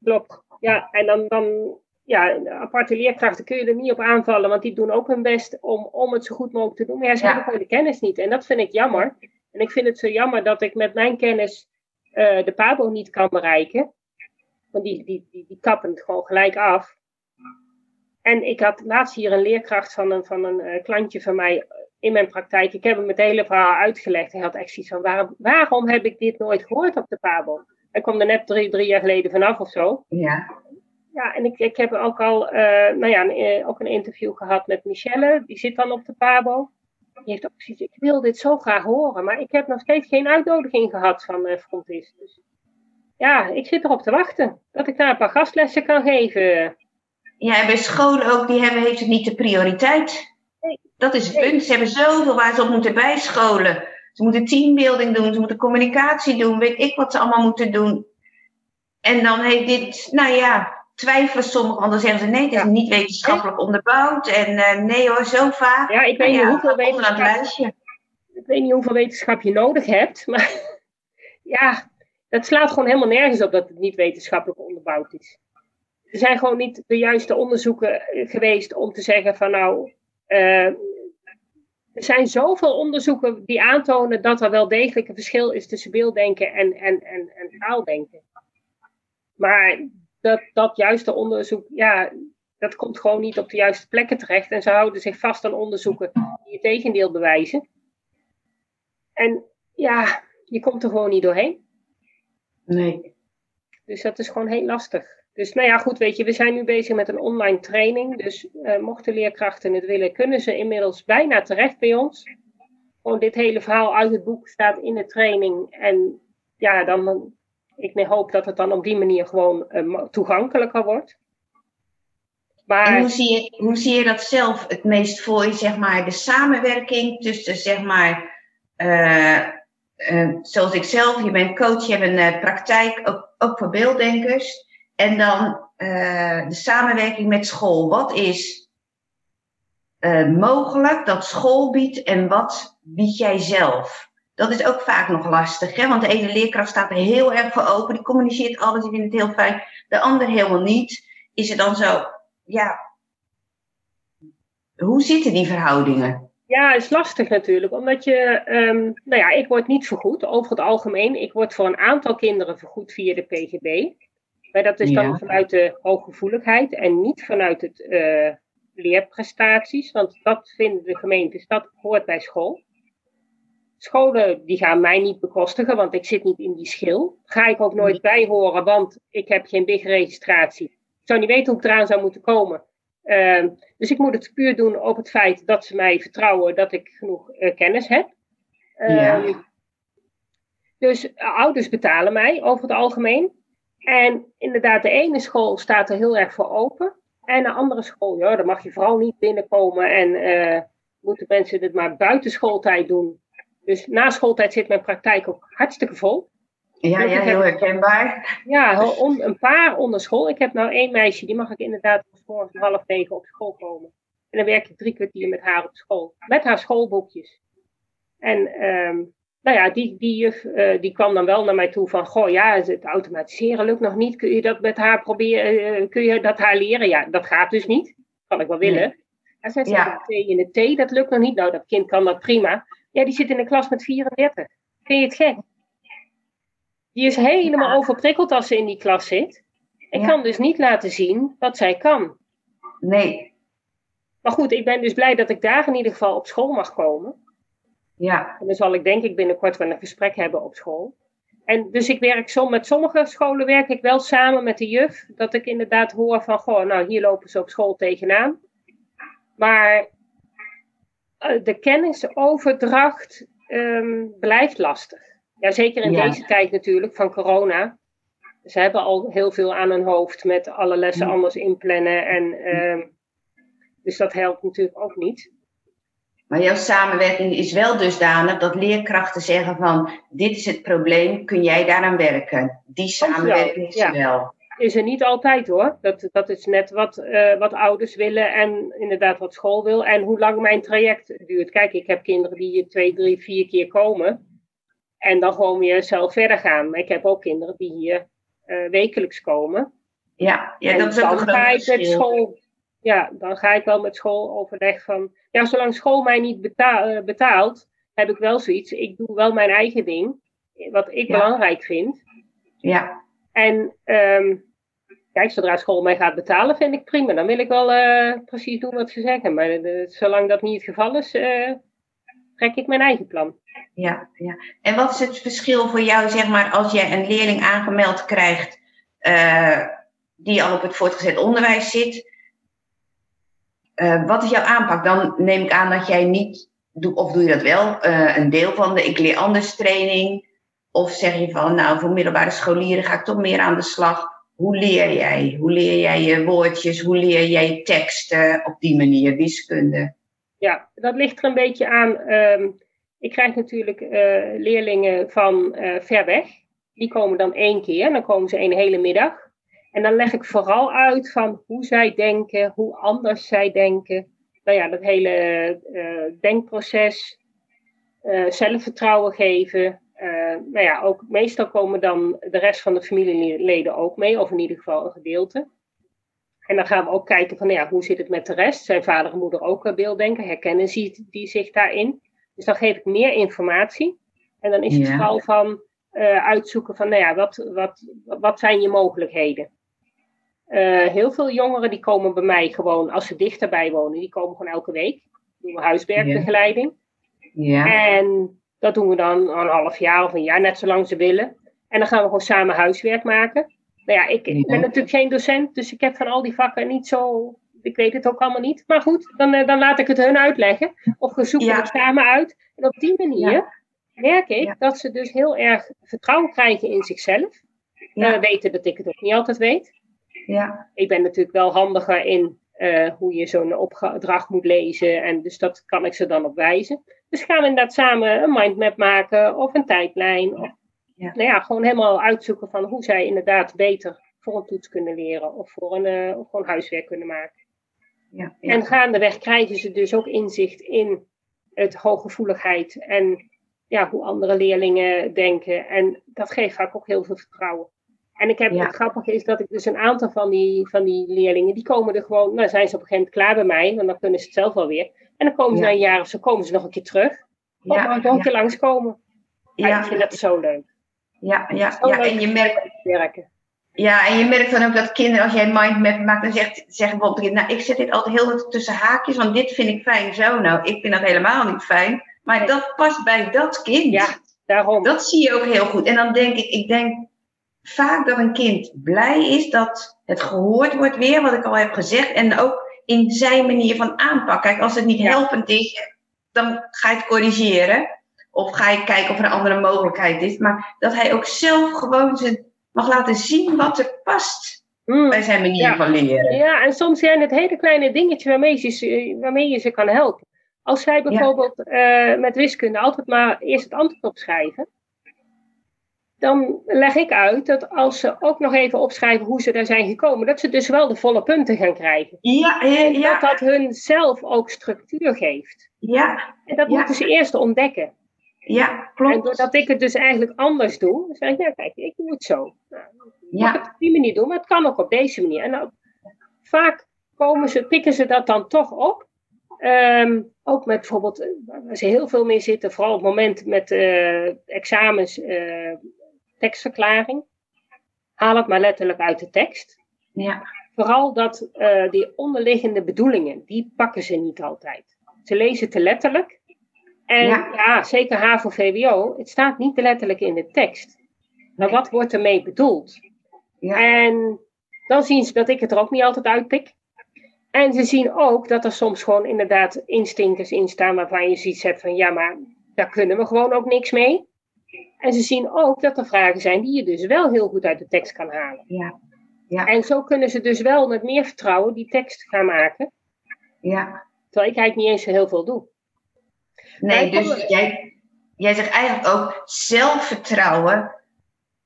Klopt. Ja, en dan, dan ja, aparte leerkrachten kun je er niet op aanvallen, want die doen ook hun best om, om het zo goed mogelijk te doen. Maar ja, ze hebben gewoon de kennis niet. En dat vind ik jammer. En ik vind het zo jammer dat ik met mijn kennis uh, de PABO niet kan bereiken. Want die, die, die, die kappen het gewoon gelijk af. En ik had laatst hier een leerkracht van een, van een uh, klantje van mij in mijn praktijk. Ik heb hem het hele verhaal uitgelegd. Hij had echt zoiets van, waarom, waarom heb ik dit nooit gehoord op de Pabo? Hij kwam er net drie, drie jaar geleden vanaf of zo. Ja. Ja, en ik, ik heb ook al uh, nou ja, een, uh, ook een interview gehad met Michelle. Die zit dan op de Pabo. Die heeft ook zoiets ik wil dit zo graag horen. Maar ik heb nog steeds geen uitnodiging gehad van uh, Frontis. Dus ja, ik zit erop te wachten. Dat ik daar een paar gastlessen kan geven. Ja, en bij scholen ook, die hebben, heeft het niet de prioriteit. Dat is het punt. Ze hebben zoveel waar ze op moeten bijscholen. Ze moeten teambuilding doen, ze moeten communicatie doen, weet ik wat ze allemaal moeten doen. En dan heeft dit, nou ja, twijfelen sommigen, want dan zeggen ze nee, het is niet wetenschappelijk onderbouwd. En uh, nee hoor, zo vaak. Ja, ik weet niet hoeveel wetenschap... Ik weet niet hoeveel wetenschap je nodig hebt, maar ja, dat slaat gewoon helemaal nergens op dat het niet wetenschappelijk onderbouwd is. Er zijn gewoon niet de juiste onderzoeken geweest om te zeggen van nou, uh, er zijn zoveel onderzoeken die aantonen dat er wel degelijk een verschil is tussen beelddenken en, en, en, en taaldenken. Maar dat, dat juiste onderzoek, ja, dat komt gewoon niet op de juiste plekken terecht. En ze houden zich vast aan onderzoeken die het tegendeel bewijzen. En ja, je komt er gewoon niet doorheen. Nee. Dus dat is gewoon heel lastig. Dus nou ja, goed, weet je, we zijn nu bezig met een online training. Dus uh, mochten leerkrachten het willen, kunnen ze inmiddels bijna terecht bij ons. Gewoon dit hele verhaal uit het boek staat in de training. En ja, dan, ik hoop dat het dan op die manier gewoon uh, toegankelijker wordt. Maar, hoe zie, je, hoe zie je dat zelf het meest voor je, zeg maar, de samenwerking tussen, zeg maar, uh, zoals ik zelf, je bent coach, je hebt een praktijk, ook, ook voor beelddenkers. En dan uh, de samenwerking met school. Wat is uh, mogelijk dat school biedt en wat bied jij zelf? Dat is ook vaak nog lastig, hè? want de ene leerkracht staat er heel erg voor open, die communiceert alles, die vindt het heel fijn. De ander helemaal niet. Is het dan zo, ja, hoe zitten die verhoudingen? Ja, is lastig natuurlijk, omdat je, um, nou ja, ik word niet vergoed over het algemeen. Ik word voor een aantal kinderen vergoed via de PGB. Maar dat is dan vanuit de hooggevoeligheid en niet vanuit het uh, leerprestaties, want dat vinden de gemeentes, dat hoort bij school. Scholen die gaan mij niet bekostigen, want ik zit niet in die schil. Ga ik ook nooit bij horen, want ik heb geen BIG-registratie. Ik zou niet weten hoe ik eraan zou moeten komen. Uh, dus ik moet het puur doen op het feit dat ze mij vertrouwen dat ik genoeg uh, kennis heb. Ja. Ehm, dus ouders betalen mij over het algemeen. En inderdaad, de ene school staat er heel erg voor open. En de andere school, ja, daar mag je vooral niet binnenkomen. En uh, moeten mensen dit maar buiten schooltijd doen. Dus na schooltijd zit mijn praktijk ook hartstikke vol. Ja, ja heel herkenbaar. Ja, een paar onder school. Ik heb nou één meisje, die mag ik inderdaad morgen om half negen op school komen. En dan werk ik drie kwartier met haar op school. Met haar schoolboekjes. En um, nou ja, die, die juf uh, die kwam dan wel naar mij toe van, goh ja, het automatiseren lukt nog niet. Kun je dat met haar proberen, uh, kun je dat haar leren? Ja, dat gaat dus niet. Kan ik wel willen. Nee. En zij zei, ja. In de T, dat lukt nog niet. Nou, dat kind kan dat prima. Ja, die zit in een klas met 34. Vind je het gek? Die is helemaal ja. overprikkeld als ze in die klas zit. En ja. kan dus niet laten zien wat zij kan. Nee. Maar goed, ik ben dus blij dat ik daar in ieder geval op school mag komen. Ja. En dan zal ik denk ik binnenkort wel een gesprek hebben op school. En dus ik werk zo, met sommige scholen werk ik wel samen met de juf. Dat ik inderdaad hoor van, goh, nou hier lopen ze op school tegenaan. Maar uh, de kennisoverdracht um, blijft lastig. Ja, zeker in ja. deze tijd natuurlijk van corona. Ze hebben al heel veel aan hun hoofd met alle lessen ja. anders inplannen. En, um, dus dat helpt natuurlijk ook niet. Maar jouw samenwerking is wel dusdanig dat leerkrachten zeggen van dit is het probleem, kun jij daaraan werken? Die samenwerking is ja. wel. Is er niet altijd hoor. Dat, dat is net wat, uh, wat ouders willen en inderdaad wat school wil en hoe lang mijn traject duurt. Kijk, ik heb kinderen die hier twee, drie, vier keer komen en dan gewoon weer zelf verder gaan. Maar ik heb ook kinderen die hier uh, wekelijks komen. Ja, ja dat is ook een ga ik met school ja, dan ga ik wel met school overleg van, ja, zolang school mij niet eh, betaalt, heb ik wel zoiets. Ik doe wel mijn eigen ding, wat ik ja. belangrijk vind. Ja. En um, kijk, zodra school mij gaat betalen, vind ik prima. Dan wil ik wel uh, precies doen wat ze zeggen. Maar uh, zolang dat niet het geval is, trek ik mijn eigen plan. Ja, ja. En wat is het verschil voor jou, zeg maar, als jij een leerling aangemeld krijgt die al op het voortgezet onderwijs zit? Uh, wat is jouw aanpak? Dan neem ik aan dat jij niet, of doe je dat wel, uh, een deel van de ik leer anders training? Of zeg je van, nou, voor middelbare scholieren ga ik toch meer aan de slag. Hoe leer jij? Hoe leer jij je woordjes? Hoe leer jij teksten op die manier, wiskunde? Ja, dat ligt er een beetje aan. Um, ik krijg natuurlijk uh, leerlingen van ver weg. Die komen dan één keer, dan komen ze een hele middag. En dan leg ik vooral uit van hoe zij denken, hoe anders zij denken. Nou ja, dat hele uh, denkproces, uh, zelfvertrouwen geven. Uh, nou ja, ook meestal komen dan de rest van de familieleden ook mee, of in ieder geval een gedeelte. En dan gaan we ook kijken van, nou ja, hoe zit het met de rest? Zijn vader en moeder ook beelddenken? Herkennen ze die zich daarin? Dus dan geef ik meer informatie. En dan is het vooral van uitzoeken van, nou ja, wat, wat, wat zijn je mogelijkheden? Uh, heel veel jongeren die komen bij mij gewoon, als ze dichterbij wonen, die komen gewoon elke week. Doen we huiswerkbegeleiding. Ja. En dat doen we dan een half jaar of een jaar, net zolang ze willen. En dan gaan we gewoon samen huiswerk maken. Nou ja, ik, ik ben natuurlijk geen docent, dus ik heb van al die vakken niet zo. Ik weet het ook allemaal niet. Maar goed, dan, eh, dan laat ik het hun uitleggen. Of we zoeken het samen uit. En op die manier merk ik dat ze dus heel erg vertrouwen krijgen in zichzelf. Uh, weten dat ik het ook niet altijd weet. Ja. Ik ben natuurlijk wel handiger in uh, hoe je zo'n opdracht moet lezen. En dus dat kan ik ze dan op wijzen. Dus gaan we inderdaad samen een mindmap maken of een tijdlijn. Of, ja. Nou ja, gewoon helemaal uitzoeken van hoe zij inderdaad beter voor een toets kunnen leren. Of voor een, uh, of gewoon huiswerk kunnen maken. Ja, ja. En gaandeweg krijgen ze dus ook inzicht in het hooggevoeligheid en ja, hoe andere leerlingen denken. En dat geeft vaak ook heel veel vertrouwen. En ik heb, het grappige is dat ik dus een aantal van die, van die leerlingen, die komen er gewoon, nou zijn ze op een gegeven moment klaar bij mij, want dan kunnen ze het zelf wel weer. En dan komen ze na een jaar of zo, komen ze nog een keer terug. Of ja, mag ik nog een keer langskomen. Ja. Ik vind dat zo leuk. Ja, ja, ja. en je merkt... Werken. Ja, en je merkt dan ook dat kinderen, als jij een mindmap maakt, dan zegt, zeggen bijvoorbeeld, nou, ik zet dit altijd heel tussen haakjes, want dit vind ik fijn zo. Nou, ik vind dat helemaal niet fijn. Maar dat past bij dat kind. Ja, daarom. Dat zie je ook heel goed. En dan denk ik, ik denk vaak dat een kind blij is dat het gehoord wordt weer, wat ik al heb gezegd. En ook in zijn manier van aanpak. Kijk, als het niet helpend is, dan ga je het corrigeren. Of ga je kijken of er een andere mogelijkheid is. Maar dat hij ook zelf gewoon zijn, mag laten zien wat er past. Mm. bij zijn manier van leren. Ja, en soms zijn het hele kleine dingetjes waarmee je, waarmee je ze kan helpen. Als zij bijvoorbeeld uh, met wiskunde altijd maar eerst het antwoord opschrijven, dan leg ik uit dat als ze ook nog even opschrijven hoe ze daar zijn gekomen, dat ze dus wel de volle punten gaan krijgen. Ja, ja, ja. Dat dat hun zelf ook structuur geeft. Ja. En dat moeten ze eerst ontdekken. Ja, klopt. En doordat ik het dus eigenlijk anders doe, dan zeg ik, ja kijk, ik doe het zo. Nou, ja. Ik het op die manier doen, maar het kan ook op deze manier. En dan, vaak komen ze, pikken ze dat dan toch op. Um, ook met bijvoorbeeld, waar ze heel veel mee zitten, vooral op het moment met uh, examens, uh, tekstverklaring. Haal het maar letterlijk uit de tekst. Ja. Vooral dat uh, die onderliggende bedoelingen, die pakken ze niet altijd. Ze lezen te letterlijk. En ja, ja zeker HAVO VWO, het staat niet te letterlijk in de tekst. Maar wat wordt ermee bedoeld? Ja. En dan zien ze dat ik het er ook niet altijd uitpik. En ze zien ook dat er soms gewoon inderdaad instinkers in staan waarvan je ziet hebt van ja, maar daar kunnen we gewoon ook niks mee. En ze zien ook dat er vragen zijn die je dus wel heel goed uit de tekst kan halen. Ja. Ja. En zo kunnen ze dus wel met meer vertrouwen die tekst gaan maken. Ja. Terwijl ik eigenlijk niet eens zo heel veel doe. Nee, dus jij, jij zegt eigenlijk ook zelfvertrouwen.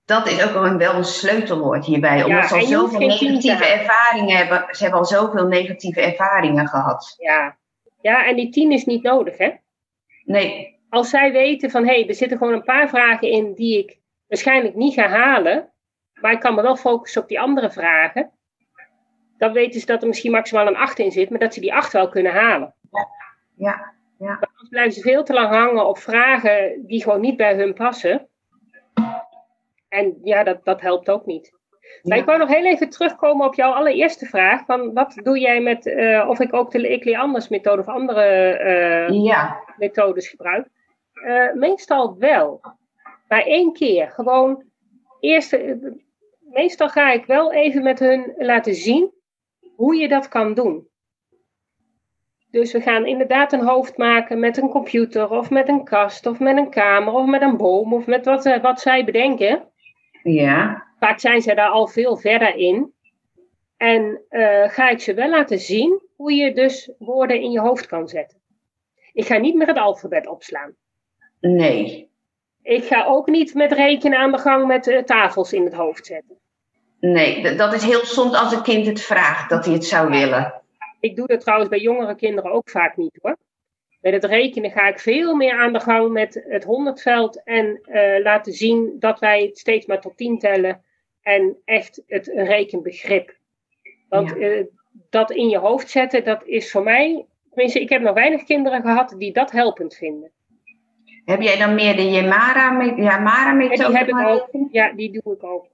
Dat is ook wel een, sleutelwoord hierbij. Omdat ze al zoveel negatieve ervaringen hebben. Ze hebben al zoveel negatieve ervaringen gehad. Ja, ja en die tien is niet nodig, hè? Nee, als zij weten van hé, hey, er zitten gewoon een paar vragen in die ik waarschijnlijk niet ga halen, maar ik kan me wel focussen op die andere vragen, dan weten ze dat er misschien maximaal een 8 in zit, maar dat ze die 8 wel kunnen halen. Ja, ja. ja. Anders blijven ze veel te lang hangen op vragen die gewoon niet bij hun passen. En ja, dat, dat helpt ook niet. Maar ik wou nog heel even terugkomen op jouw allereerste vraag. Van wat doe jij met, uh, of ik ook de Ik leer anders methode of andere uh, ja. methodes gebruik? Uh, meestal wel. Maar één keer. Gewoon eerst. Meestal ga ik wel even met hun laten zien hoe je dat kan doen. Dus we gaan inderdaad een hoofd maken met een computer of met een kast of met een kamer of met een boom of met wat, wat zij bedenken. Ja. Vaak zijn ze daar al veel verder in. En uh, ga ik ze wel laten zien hoe je dus woorden in je hoofd kan zetten. Ik ga niet meer het alfabet opslaan. Nee. Ik ga ook niet met rekenen aan de gang met uh, tafels in het hoofd zetten. Nee, dat is heel soms als een kind het vraagt dat hij het zou willen. Ik doe dat trouwens bij jongere kinderen ook vaak niet hoor. Met het rekenen ga ik veel meer aan de gang met het honderdveld en uh, laten zien dat wij het steeds maar tot tien tellen en echt het rekenbegrip. Want ja. uh, dat in je hoofd zetten, dat is voor mij, tenminste ik heb nog weinig kinderen gehad die dat helpend vinden. Heb jij dan meer de Yamara-methode? Yamara ja, die heb ik ook. Ja, die doe ik ook.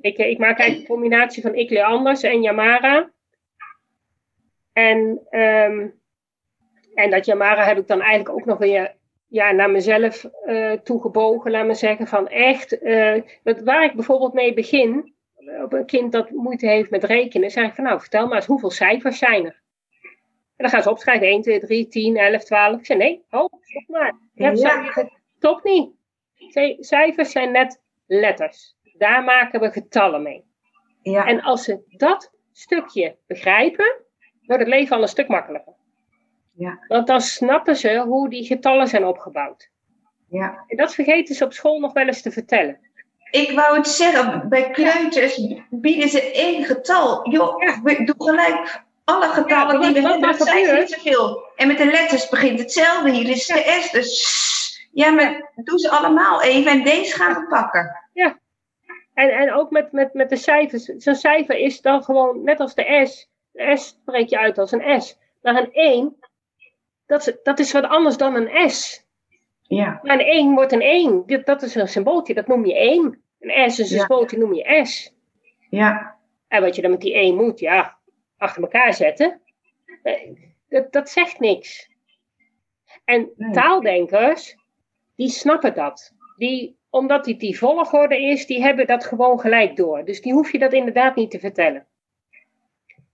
Ik, ik maak eigenlijk een combinatie van Ikle Anders en Yamara. En, um, en dat Yamara heb ik dan eigenlijk ook nog weer ja, naar mezelf uh, toegebogen, laat me zeggen. Van echt, uh, waar ik bijvoorbeeld mee begin, op een kind dat moeite heeft met rekenen, zeg ik van nou, vertel maar eens hoeveel cijfers zijn er? En dan gaan ze opschrijven 1, 2, 3, 10, 11, 12. Ik nee, oh, stop maar. Ja. Stop niet. Cijfers zijn net letters. Daar maken we getallen mee. Ja. En als ze dat stukje begrijpen, wordt het leven al een stuk makkelijker. Ja. Want dan snappen ze hoe die getallen zijn opgebouwd. Ja. En dat vergeten ze op school nog wel eens te vertellen. Ik wou het zeggen, bij kleuters bieden ze één getal. Joh, ja. doe gelijk alle getallen ja, die we hebben, zijn niet zoveel. En met de letters begint hetzelfde. Hier is de S, dus ja, maar doe ze allemaal even en deze gaan we pakken. Ja, en, en ook met, met, met de cijfers. Zo'n cijfer is dan gewoon net als de S. De S spreek je uit als een S. Maar een 1, dat is, dat is wat anders dan een S. Ja. Maar een 1 wordt een 1. Dat, dat is een symbooltje, dat noem je 1. Een S is een ja. symbooltje, noem je S. Ja. En wat je dan met die 1 moet, ja, achter elkaar zetten. Dat, dat zegt niks. En nee. taaldenkers, die snappen dat. Die, omdat die die volgorde is, die hebben dat gewoon gelijk door. Dus die hoef je dat inderdaad niet te vertellen.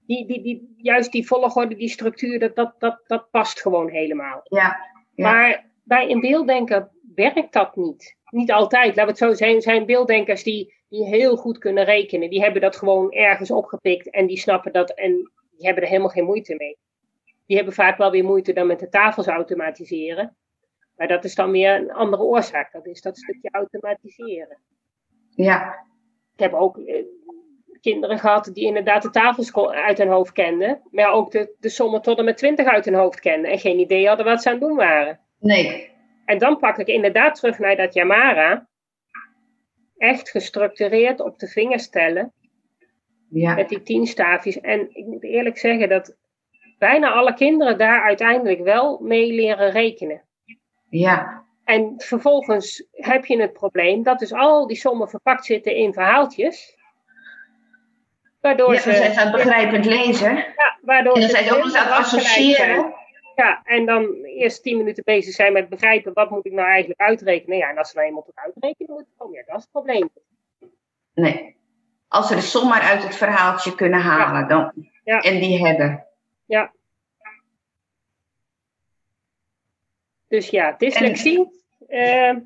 Die, die, die, juist die volgorde, die structuur, dat, dat, dat, dat past gewoon helemaal. Ja, ja. Maar bij een beelddenker werkt dat niet. Niet altijd. Laten we het zo zijn. zijn beelddenkers die, die heel goed kunnen rekenen. Die hebben dat gewoon ergens opgepikt en die snappen dat en die hebben er helemaal geen moeite mee. Die hebben vaak wel weer moeite dan met de tafels automatiseren. Maar dat is dan weer een andere oorzaak. Dat is dat stukje automatiseren. Ja. Ik heb ook eh, kinderen gehad die inderdaad de tafels uit hun hoofd kenden. Maar ook de, de sommen tot en met 20 uit hun hoofd kenden. En geen idee hadden wat ze aan het doen waren. Nee. En dan pak ik inderdaad terug naar dat Yamara. Echt gestructureerd op de vingers tellen. Ja. Met die tien staafjes. En ik moet eerlijk zeggen dat bijna alle kinderen daar uiteindelijk wel mee leren rekenen. Ja. En vervolgens heb je het probleem dat dus al die sommen verpakt zitten in verhaaltjes. Waardoor ja, ze zijn begrijpend lezen. Ja, waardoor en dan zijn ze ook aan het associëren. Ja, en dan eerst tien minuten bezig zijn met begrijpen wat moet ik nou eigenlijk uitrekenen. Ja, en als ze nou eenmaal tot uitrekenen moeten komen, ja, dat is het probleem. Nee. Als ze de som maar uit het verhaaltje kunnen halen ja. Dan, ja. en die hebben. Ja. Dus ja, dyslexie. En... Uh,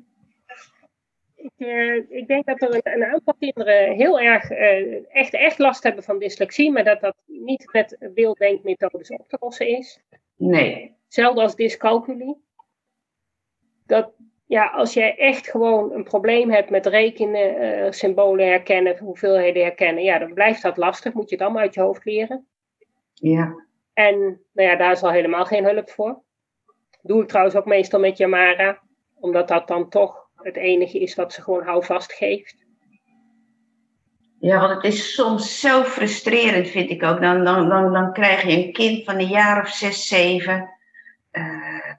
ik, uh, ik, denk dat er een, een, aantal kinderen heel erg uh, echt, echt last hebben van dyslexie, maar dat dat niet met beelddenkmethodes op te lossen is. Nee. Hetzelfde als dyscalculie. Dat, ja, als jij echt gewoon een probleem hebt met rekenen, uh, symbolen herkennen, hoeveelheden herkennen, ja, dan blijft dat lastig. Moet je het allemaal uit je hoofd leren. Ja. En nou ja, daar is al helemaal geen hulp voor. Doe ik trouwens ook meestal met Yamara, omdat dat dan toch het enige is wat ze gewoon houvast geeft. Ja, want het is soms zo frustrerend, vind ik ook. Dan, dan, dan, dan krijg je een kind van een jaar of zes, zeven. Uh,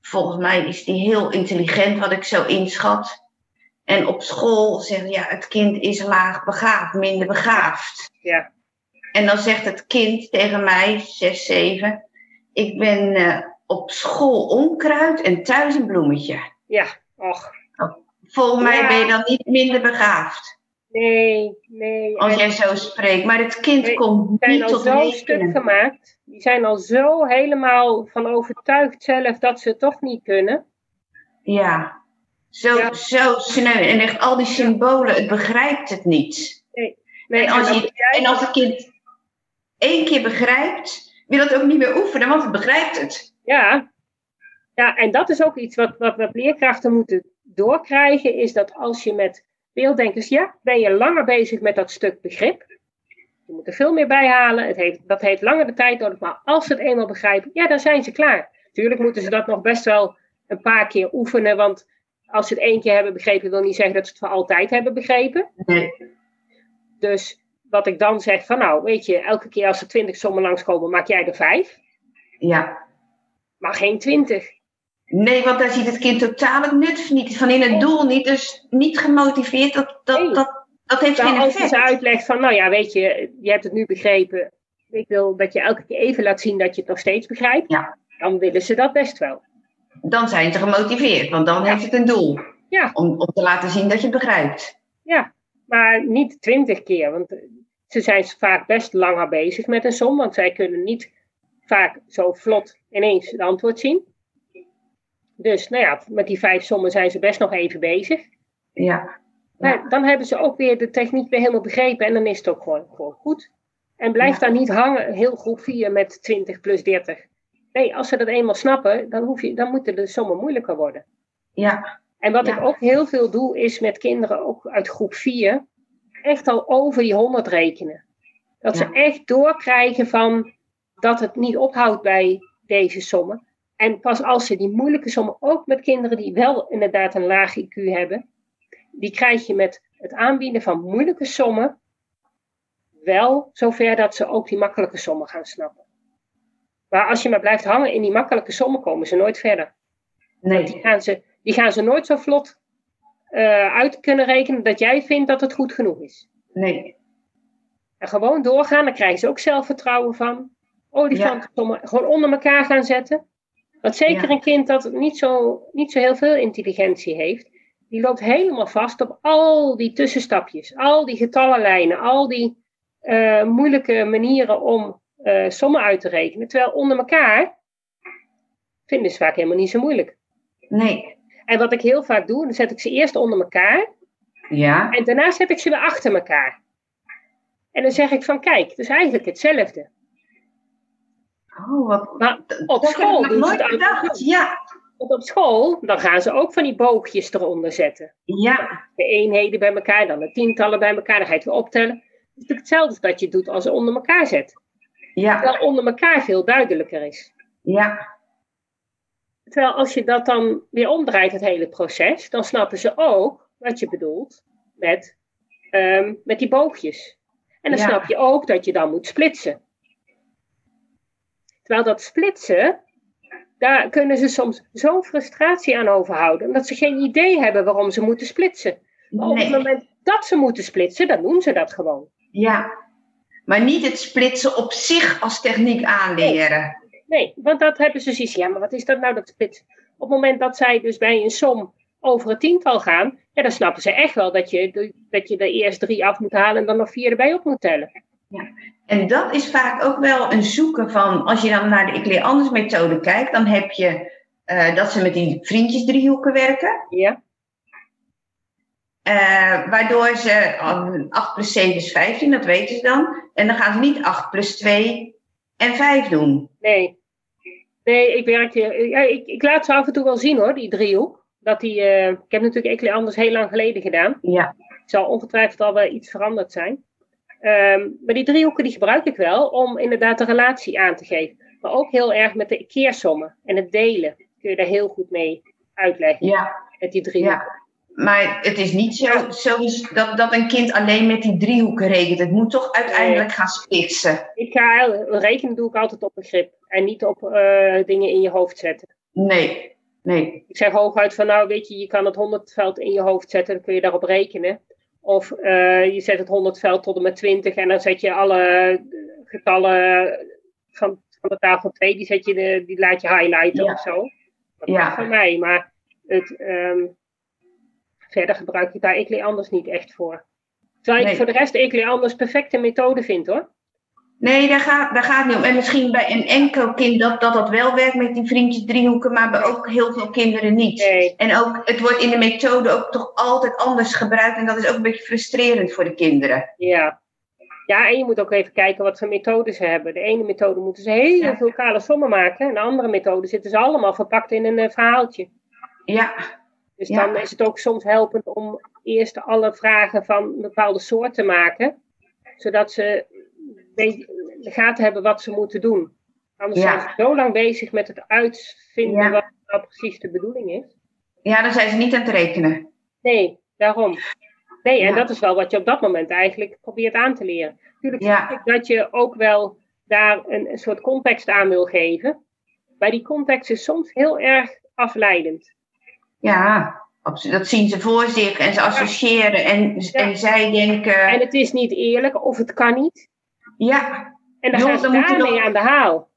volgens mij is die heel intelligent, wat ik zo inschat. En op school zeggen ja, het kind is laag begaafd, minder begaafd. Ja. En dan zegt het kind tegen mij, zes, zeven, ik ben uh, op school onkruid en thuis een bloemetje. Ja, och. Volgens mij ben je dan niet minder begaafd. Nee, nee. Als jij zo spreekt. Maar het kind nee, komt niet tot zo stuk gemaakt. Die zijn al zo helemaal van overtuigd zelf dat ze het toch niet kunnen. Ja. Zo, ja. zo snel. En echt al die symbolen, het begrijpt het niet. Nee. nee en, als je, en als het kind één keer begrijpt, wil het ook niet meer oefenen, want het begrijpt het. Ja. Ja, en dat is ook iets wat, wat, wat leerkrachten moeten doorkrijgen, is dat als je met Beelddenkers, ja, ben je langer bezig met dat stuk begrip. Je moet er veel meer bij halen. Het heeft, dat heeft langer de tijd nodig. Maar als ze het eenmaal begrijpen, ja, dan zijn ze klaar. Tuurlijk moeten ze dat nog best wel een paar keer oefenen. Want als ze het één keer hebben begrepen, wil niet zeggen dat ze het voor altijd hebben begrepen. Nee. Dus wat ik dan zeg van nou, weet je, elke keer als er twintig sommen langskomen, maak jij er vijf. Ja. Maar geen twintig. Nee, want daar ziet het kind totaal het nut niet van in het doel niet. Dus niet gemotiveerd, dat, dat, dat, dat heeft Nou, geen als je effect. ze uitlegt van, nou ja, weet je, je hebt het nu begrepen. Ik wil dat je elke keer even laat zien dat je het nog steeds begrijpt. Ja. Dan willen ze dat best wel. Dan zijn ze gemotiveerd, want dan Ja. heeft het een doel. Ja. Om, om te laten zien dat je het begrijpt. Ja, maar niet twintig keer. Want ze zijn vaak best langer bezig met een som. Want zij kunnen niet vaak zo vlot ineens het antwoord zien. Dus nou ja, met die vijf sommen zijn ze best nog even bezig. Ja. Maar dan hebben ze ook weer de techniek weer helemaal begrepen. En dan is het ook gewoon, gewoon goed. En blijf daar niet hangen, heel groep 4 met 20 plus 30. Nee, als ze dat eenmaal snappen, dan, hoef je, dan moeten de sommen moeilijker worden. Ja. En wat ik ook heel veel doe, is met kinderen, ook uit groep 4, echt al over die 100 rekenen. Dat ze echt doorkrijgen van dat het niet ophoudt bij deze sommen. En pas als ze die moeilijke sommen, ook met kinderen die wel inderdaad een laag IQ hebben, die krijg je met het aanbieden van moeilijke sommen wel zover dat ze ook die makkelijke sommen gaan snappen. Maar als je maar blijft hangen in die makkelijke sommen, komen ze nooit verder. Die Nee. gaan ze, die gaan ze nooit zo vlot eh, uit kunnen rekenen dat jij vindt dat het goed genoeg is. Nee. En gewoon doorgaan, dan krijgen ze ook zelfvertrouwen van. Olifantensommen gewoon onder elkaar gaan zetten. Want zeker Ja. een kind dat niet zo, niet zo heel veel intelligentie heeft, die loopt helemaal vast op al die tussenstapjes, al die getallenlijnen, al die eh, moeilijke manieren om eh, sommen uit te rekenen. Terwijl onder elkaar vinden ze vaak helemaal niet zo moeilijk. Nee. En wat ik heel vaak doe, dan zet ik ze eerst onder elkaar Ja. en daarna zet ik ze weer achter elkaar. En dan zeg ik van kijk, het is eigenlijk hetzelfde. Oh, wat. Maar op dat school ik nooit. Ja. Want op school, dan gaan ze ook van die boogjes eronder zetten. Ja. De eenheden bij elkaar, dan de tientallen bij elkaar, dan ga je het weer optellen. Het is natuurlijk hetzelfde als dat je doet als ze onder elkaar zet. Ja. Terwijl onder elkaar veel duidelijker is. Ja. Terwijl als je dat dan weer omdraait, het hele proces, dan snappen ze ook wat je bedoelt met, ehm, met die boogjes. En dan Ja. snap je ook dat je dan moet splitsen. Terwijl dat splitsen, daar kunnen ze soms zo'n frustratie aan overhouden, omdat ze geen idee hebben waarom ze moeten splitsen. Maar op het moment dat ze moeten splitsen, dan doen ze dat gewoon. Ja. Maar niet het splitsen op zich als techniek aanleren. Nee, want dat hebben ze zoiets. Ja, maar wat is dat nou, dat split? Op het moment dat zij dus bij een som over het tiental gaan, ja, dan snappen ze echt wel dat je, dat je er eerst drie af moet halen en dan nog vier erbij op moet tellen. En dat is vaak ook wel een zoeken van, als je dan naar de Ik leer anders methode kijkt, dan heb je eh, dat ze met die vriendjesdriehoeken werken. Ja, eh, waardoor ze, oh, 8 plus 7 is 15, dat weten ze dan. En dan gaan ze niet 8 plus 2 en 5 doen. nee. Nee, ik werk hier. Ja, ik, ik laat ze af en toe wel zien hoor, die driehoek. Dat die, eh, ik heb natuurlijk Ecle anders heel lang geleden gedaan. Ja, Het zal ongetwijfeld al wel iets veranderd zijn. Ehm, maar die driehoeken die gebruik ik wel om inderdaad de relatie aan te geven. Maar ook heel erg met de keersommen en het delen. Kun je daar heel goed mee uitleggen ja, met die driehoeken. ja. Maar het is niet zo, zo dat, dat een kind alleen met die driehoeken rekent. Het moet toch uiteindelijk gaan splitsen. Ik ga rekenen doe ik altijd op begrip en niet op eh, dingen in je hoofd zetten. Nee, nee. Ik zeg hooguit van nou weet je, je kan het 100 veld in je hoofd zetten, dan kun je daarop rekenen. Of eh, je zet het 100 veld tot en met 20 en dan zet je alle getallen van, van de tafel 2, die, zet je de, die laat je highlighten Ja. of zo. Dat Ja. van mij, maar het, ehm, verder gebruik ik daar Ikle anders niet echt voor. Terwijl ik voor de rest Ikle anders perfecte methode vind hoor. Nee, daar gaat, daar gaat het niet om. En misschien bij een enkel kind dat, dat dat wel werkt met die vriendjes driehoeken, maar bij ook heel veel kinderen niet. Nee. En ook, het wordt in de methode ook toch altijd anders gebruikt. En dat is ook een beetje frustrerend voor de kinderen. Ja. Ja, en je moet ook even kijken wat voor methodes ze hebben. De ene methode moeten ze heel Ja. veel kale sommen maken. En de andere methode zitten ze allemaal verpakt in een eh, verhaaltje. Ja, Dus Ja. dan is het ook soms helpend om eerst alle vragen van bepaalde soorten maken, zodat ze gaten hebben wat ze moeten doen. Anders zijn ze zo lang bezig met het uitvinden wat nou precies de bedoeling is. Ja, dan zijn ze niet aan het rekenen. Nee, daarom. Nee, en dat is wel wat je op dat moment eigenlijk probeert aan te leren. Natuurlijk ja. ik dat je ook wel daar een, een soort context aan wil geven. Maar die context is soms heel erg afleidend. Ja, dat zien ze voor zich en ze associëren en, en zij denken... En het is niet eerlijk of het kan niet. Ja. En dan gaan ze daarmee nog, aan de haal.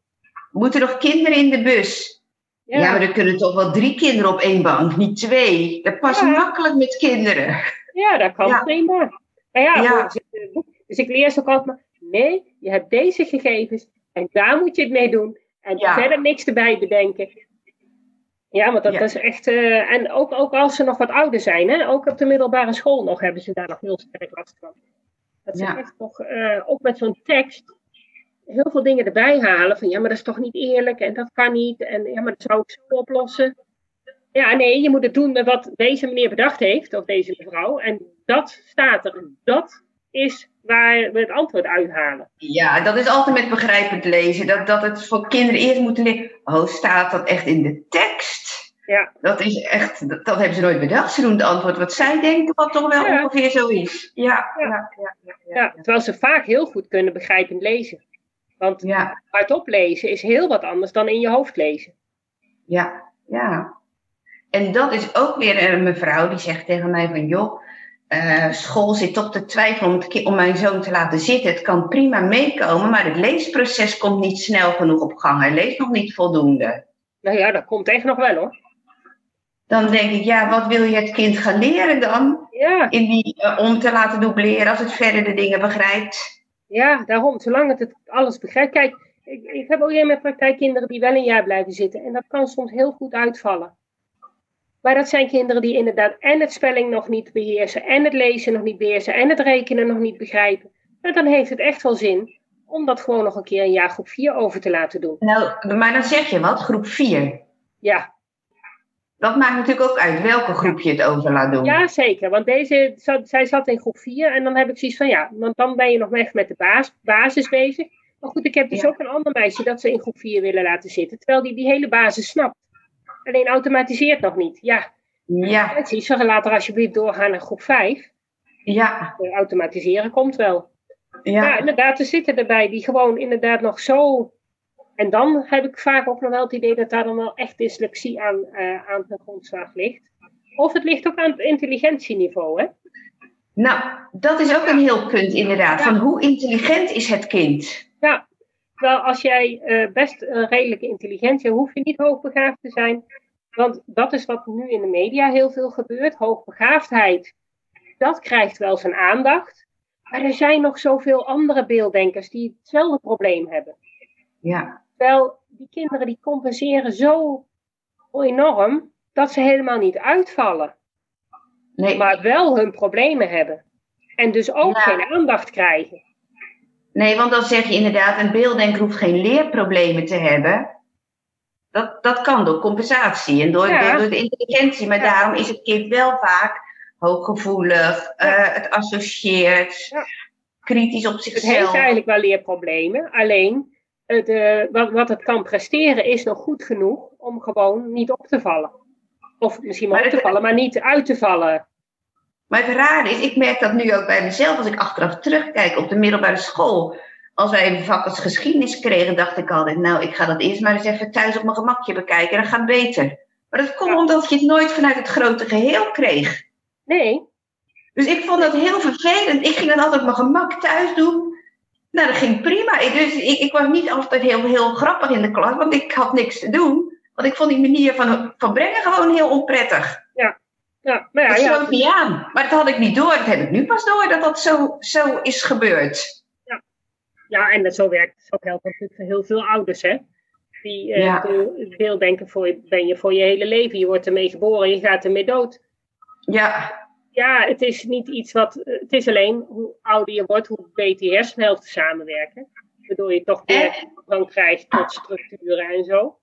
Moeten nog kinderen in de bus? Ja. ja, maar er kunnen toch wel drie kinderen op één bank, niet twee. Dat past makkelijk met kinderen. Ja, dat kan ja. prima. Maar ja, dus ik leer ze ook altijd nee, je hebt deze gegevens en daar moet je het mee doen. En verder niks erbij bedenken. Ja, want dat is echt. Uh, en ook, ook als ze nog wat ouder zijn, hè, ook op de middelbare school nog, hebben ze daar nog heel sterk last van. Dat ze echt nog, uh, ook met zo'n tekst, heel veel dingen erbij halen. Van ja, maar dat is toch niet eerlijk en dat kan niet. En ja, maar dat zou ik zo oplossen. Ja, nee, je moet het doen met wat deze meneer bedacht heeft, of deze mevrouw. En dat staat er. Dat is waar we het antwoord uithalen. Ja, dat is altijd met begrijpend lezen. Dat, dat het voor kinderen eerst moeten leren. Oh, staat dat echt in de tekst? Ja. Dat is echt, dat, dat, hebben ze nooit bedacht. Ze doen het antwoord wat zij denken, wat toch wel ongeveer zo is. Ja, ja. Ja, ja, ja, terwijl ze vaak heel goed kunnen begrijpend lezen. Want hardop lezen is heel wat anders dan in je hoofd lezen. Ja, ja. En dat is ook weer een mevrouw die zegt tegen mij van joh, uh, school zit toch te twijfelen om, om, mijn zoon te laten zitten. Het kan prima meekomen, maar het leesproces komt niet snel genoeg op gang. Hij leest nog niet voldoende. Nou ja, dat komt echt nog wel hoor. Dan denk ik, ja, wat wil je het kind gaan leren dan? Ja. In die, uh, om te laten dubleren als het verder de dingen begrijpt. Ja, daarom, zolang het, het alles begrijpt. Kijk, ik, ik heb ook in mijn praktijk kinderen die wel een jaar blijven zitten. En dat kan soms heel goed uitvallen. Maar dat zijn kinderen die inderdaad en het spelling nog niet beheersen, en het lezen nog niet beheersen, en het rekenen nog niet begrijpen. En dan heeft het echt wel zin om dat gewoon nog een keer een jaar groep 4 over te laten doen. Nou, maar dan zeg je wat, groep 4. Ja. Dat maakt natuurlijk ook uit welke groep je het over laat doen. Ja, zeker. Want deze, zij zat in groep 4 en dan heb ik zoiets van ja, want dan ben je nog echt met de basis, basis bezig. Maar goed, ik heb dus ook een ander meisje dat ze in groep 4 willen laten zitten, terwijl die die hele basis snapt. Alleen automatiseert nog niet. Ja. Ja. Je, later alsjeblieft doorgaan naar groep 5. Ja. Automatiseren komt wel. Ja. ja, inderdaad, er zitten erbij die gewoon inderdaad nog zo. En dan heb ik vaak ook nog wel het idee dat daar dan wel echt dyslexie aan, uh, aan de grondslag ligt. Of het ligt ook aan het intelligentieniveau, hè? Nou, dat is ook een heel punt inderdaad. Van hoe intelligent is het kind? Ja, Terwijl als jij uh, best uh, redelijk intelligent bent, hoef je niet hoogbegaafd te zijn. Want dat is wat nu in de media heel veel gebeurt. Hoogbegaafdheid, dat krijgt wel zijn aandacht. Maar er zijn nog zoveel andere beelddenkers die hetzelfde probleem hebben. Ja. Terwijl die kinderen die compenseren zo enorm dat ze helemaal niet uitvallen. Nee. Maar wel hun problemen hebben. En dus ook geen aandacht krijgen. Nee, want dan zeg je inderdaad, een beelddenker hoeft geen leerproblemen te hebben. Dat, dat kan door compensatie en door, door de intelligentie. Maar daarom is het kind wel vaak hooggevoelig, uh, het associeert, kritisch op zichzelf. Het heeft eigenlijk wel leerproblemen. Alleen, uh, wat, wat het kan presteren is nog goed genoeg om gewoon niet op te vallen. Of misschien wel op te vallen, maar niet uit te vallen. Maar het raar is, ik merk dat nu ook bij mezelf, als ik achteraf terugkijk op de middelbare school. Als wij een vak als geschiedenis kregen, dacht ik altijd, nou, ik ga dat eerst maar eens even thuis op mijn gemakje bekijken, dan gaat het beter. Maar dat komt omdat je het nooit vanuit het grote geheel kreeg. Nee. Dus ik vond dat heel vervelend. Ik ging dat altijd op mijn gemak thuis doen. Nou, dat ging prima. Ik, dus ik, ik was niet altijd heel, heel grappig in de klas, want ik had niks te doen. Want ik vond die manier van, van brengen gewoon heel onprettig. Ja. Ja, maar ja, dat sloot niet aan. Maar dat had ik niet door. Dat heb ik nu pas door dat dat zo, zo is gebeurd. Ja, ja en dat zo werkt het ook helpt natuurlijk voor heel veel ouders. Hè? Die uh, ja. beelddenken voor, ben je voor je hele leven. Je wordt ermee geboren, je gaat ermee dood. Ja. Ja, het is niet iets wat. Het is alleen hoe ouder je wordt, hoe beter je hersenhelften samenwerken. Waardoor je toch meer toegang krijgt tot structuren en zo.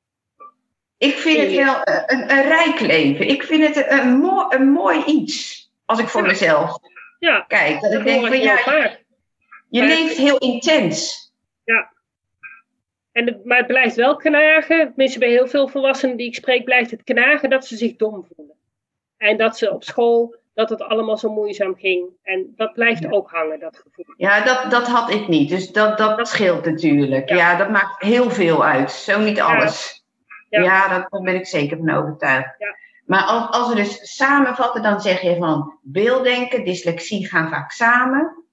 Ik vind het wel een, een, rijk leven. Ik vind het een, mooi, een mooi iets. Als ik voor mezelf Ja, kijk. Dat ik dat denk hoor van ik ja, vaak. je Maar- leeft heel intens. En het, maar het blijft wel knagen. Tenminste, bij heel veel volwassenen die ik spreek, blijft het knagen dat ze zich dom voelen. En dat ze op school, dat het allemaal zo moeizaam ging. En dat blijft Ja. ook hangen, dat gevoel. Ja, dat, dat had ik niet. Dus dat, dat scheelt natuurlijk. Ja. Ja. dat maakt heel veel uit. Zo niet alles. Ja. Ja, daar ben ik zeker van overtuigd. Ja. Maar als, als we dus samenvatten, dan zeg je van beelddenken, dyslexie gaan vaak samen.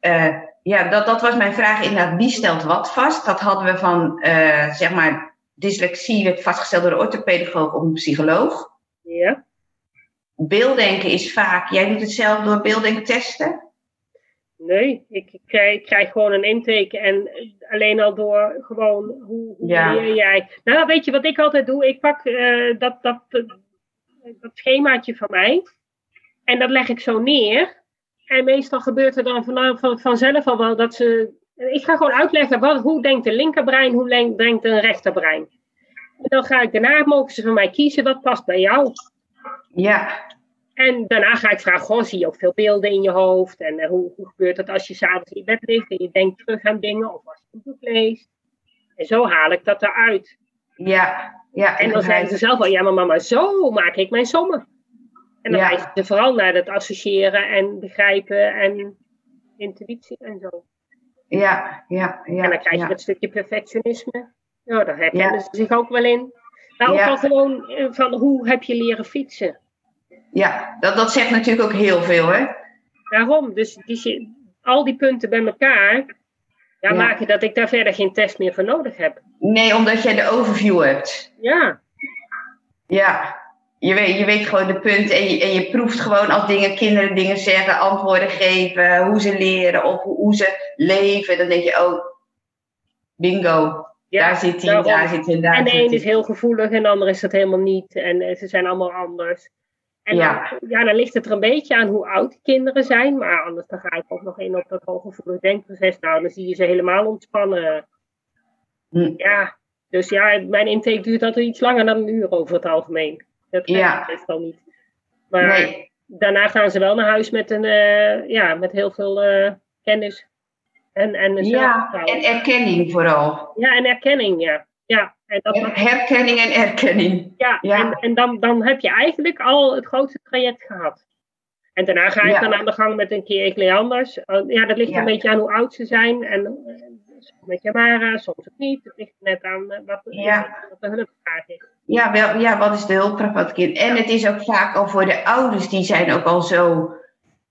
Eh, ja, dat, dat was mijn vraag inderdaad. Wie stelt wat vast? Dat hadden we van, eh, zeg maar, dyslexie werd vastgesteld door een orthopedagoog of een psycholoog. Ja. Beelddenken is vaak, jij doet het zelf door beelddenken testen? Nee, ik, ik, krijg, ik krijg gewoon een intake en alleen al door gewoon hoe, hoe Ja. leer jij. Nou, weet je wat ik altijd doe? Ik pak eh, dat, dat, dat schemaatje van mij en dat leg ik zo neer. En meestal gebeurt er dan van, van, vanzelf al wel dat ze. Ik ga gewoon uitleggen wat, hoe denkt een linkerbrein, hoe denkt een rechterbrein. En dan ga ik daarna, mogen ze van mij kiezen wat past bij jou. Ja, En daarna ga ik vragen, goh, zie je ook veel beelden in je hoofd? En eh, hoe, hoe gebeurt het als je s'avonds in je bed ligt en je denkt terug aan dingen of als je een boek leest? En zo haal ik dat eruit. ja, ja. En dan zeggen ze zelf wel, ja maar mama, zo maak ik mijn sommen. En dan Ja. wijzen ze vooral naar het associëren en begrijpen en intuïtie en zo. Ja, ja, ja. en dan krijg je ja. dat stukje perfectionisme. Ja, daar herkennen Ja. ze zich ook wel in. Maar ook al gewoon eh, van hoe heb je leren fietsen? Ja, dat, dat zegt natuurlijk ook heel veel, hè? Daarom, dus die, zi- al die punten bij elkaar ja, Ja. maken dat ik daar verder geen test meer voor nodig heb. Nee, omdat jij de overview hebt. Ja, Ja, je weet, je weet gewoon de punten en je, en je proeft gewoon als dingen, kinderen dingen zeggen, antwoorden geven, hoe ze leren of hoe, hoe ze leven. Dan denk je, oh, bingo, ja daar zit hij, daar zit hij, En de een is heel gevoelig en de ander is dat helemaal niet. En eh, ze zijn allemaal anders. En Ja. Dan, ja, dan ligt het er een beetje aan hoe oud die kinderen zijn. Maar anders dan ga ik ook nog in op dat hooggevoelig denkproces. Nou, dan zie je ze helemaal ontspannen. Hm. Ja, dus ja, mijn intake duurt altijd iets langer dan een uur over het algemeen. Dat Ja. meestal niet. Maar Nee, daarna gaan ze wel naar huis met, een, eh, ja, met heel veel eh, kennis. En, en ja, en erkenning vooral. ja, en erkenning, ja. Ja, en, dat, Herkenning en erkenning. ja, Ja. en, en dan, dan heb je eigenlijk al het grootste traject gehad. En daarna ga ik Ja. dan aan de gang met een keer iets anders. Uh, ja, dat ligt Ja. een beetje aan hoe oud ze zijn. En eh, soms met Jamara, soms ook niet. Het ligt net aan eh, wat, Ja. wat de hulpvraag is. Ja, wel, ja, wat is de hulpvraag van het kind? En het is ook vaak al voor de ouders, die zijn ook al zo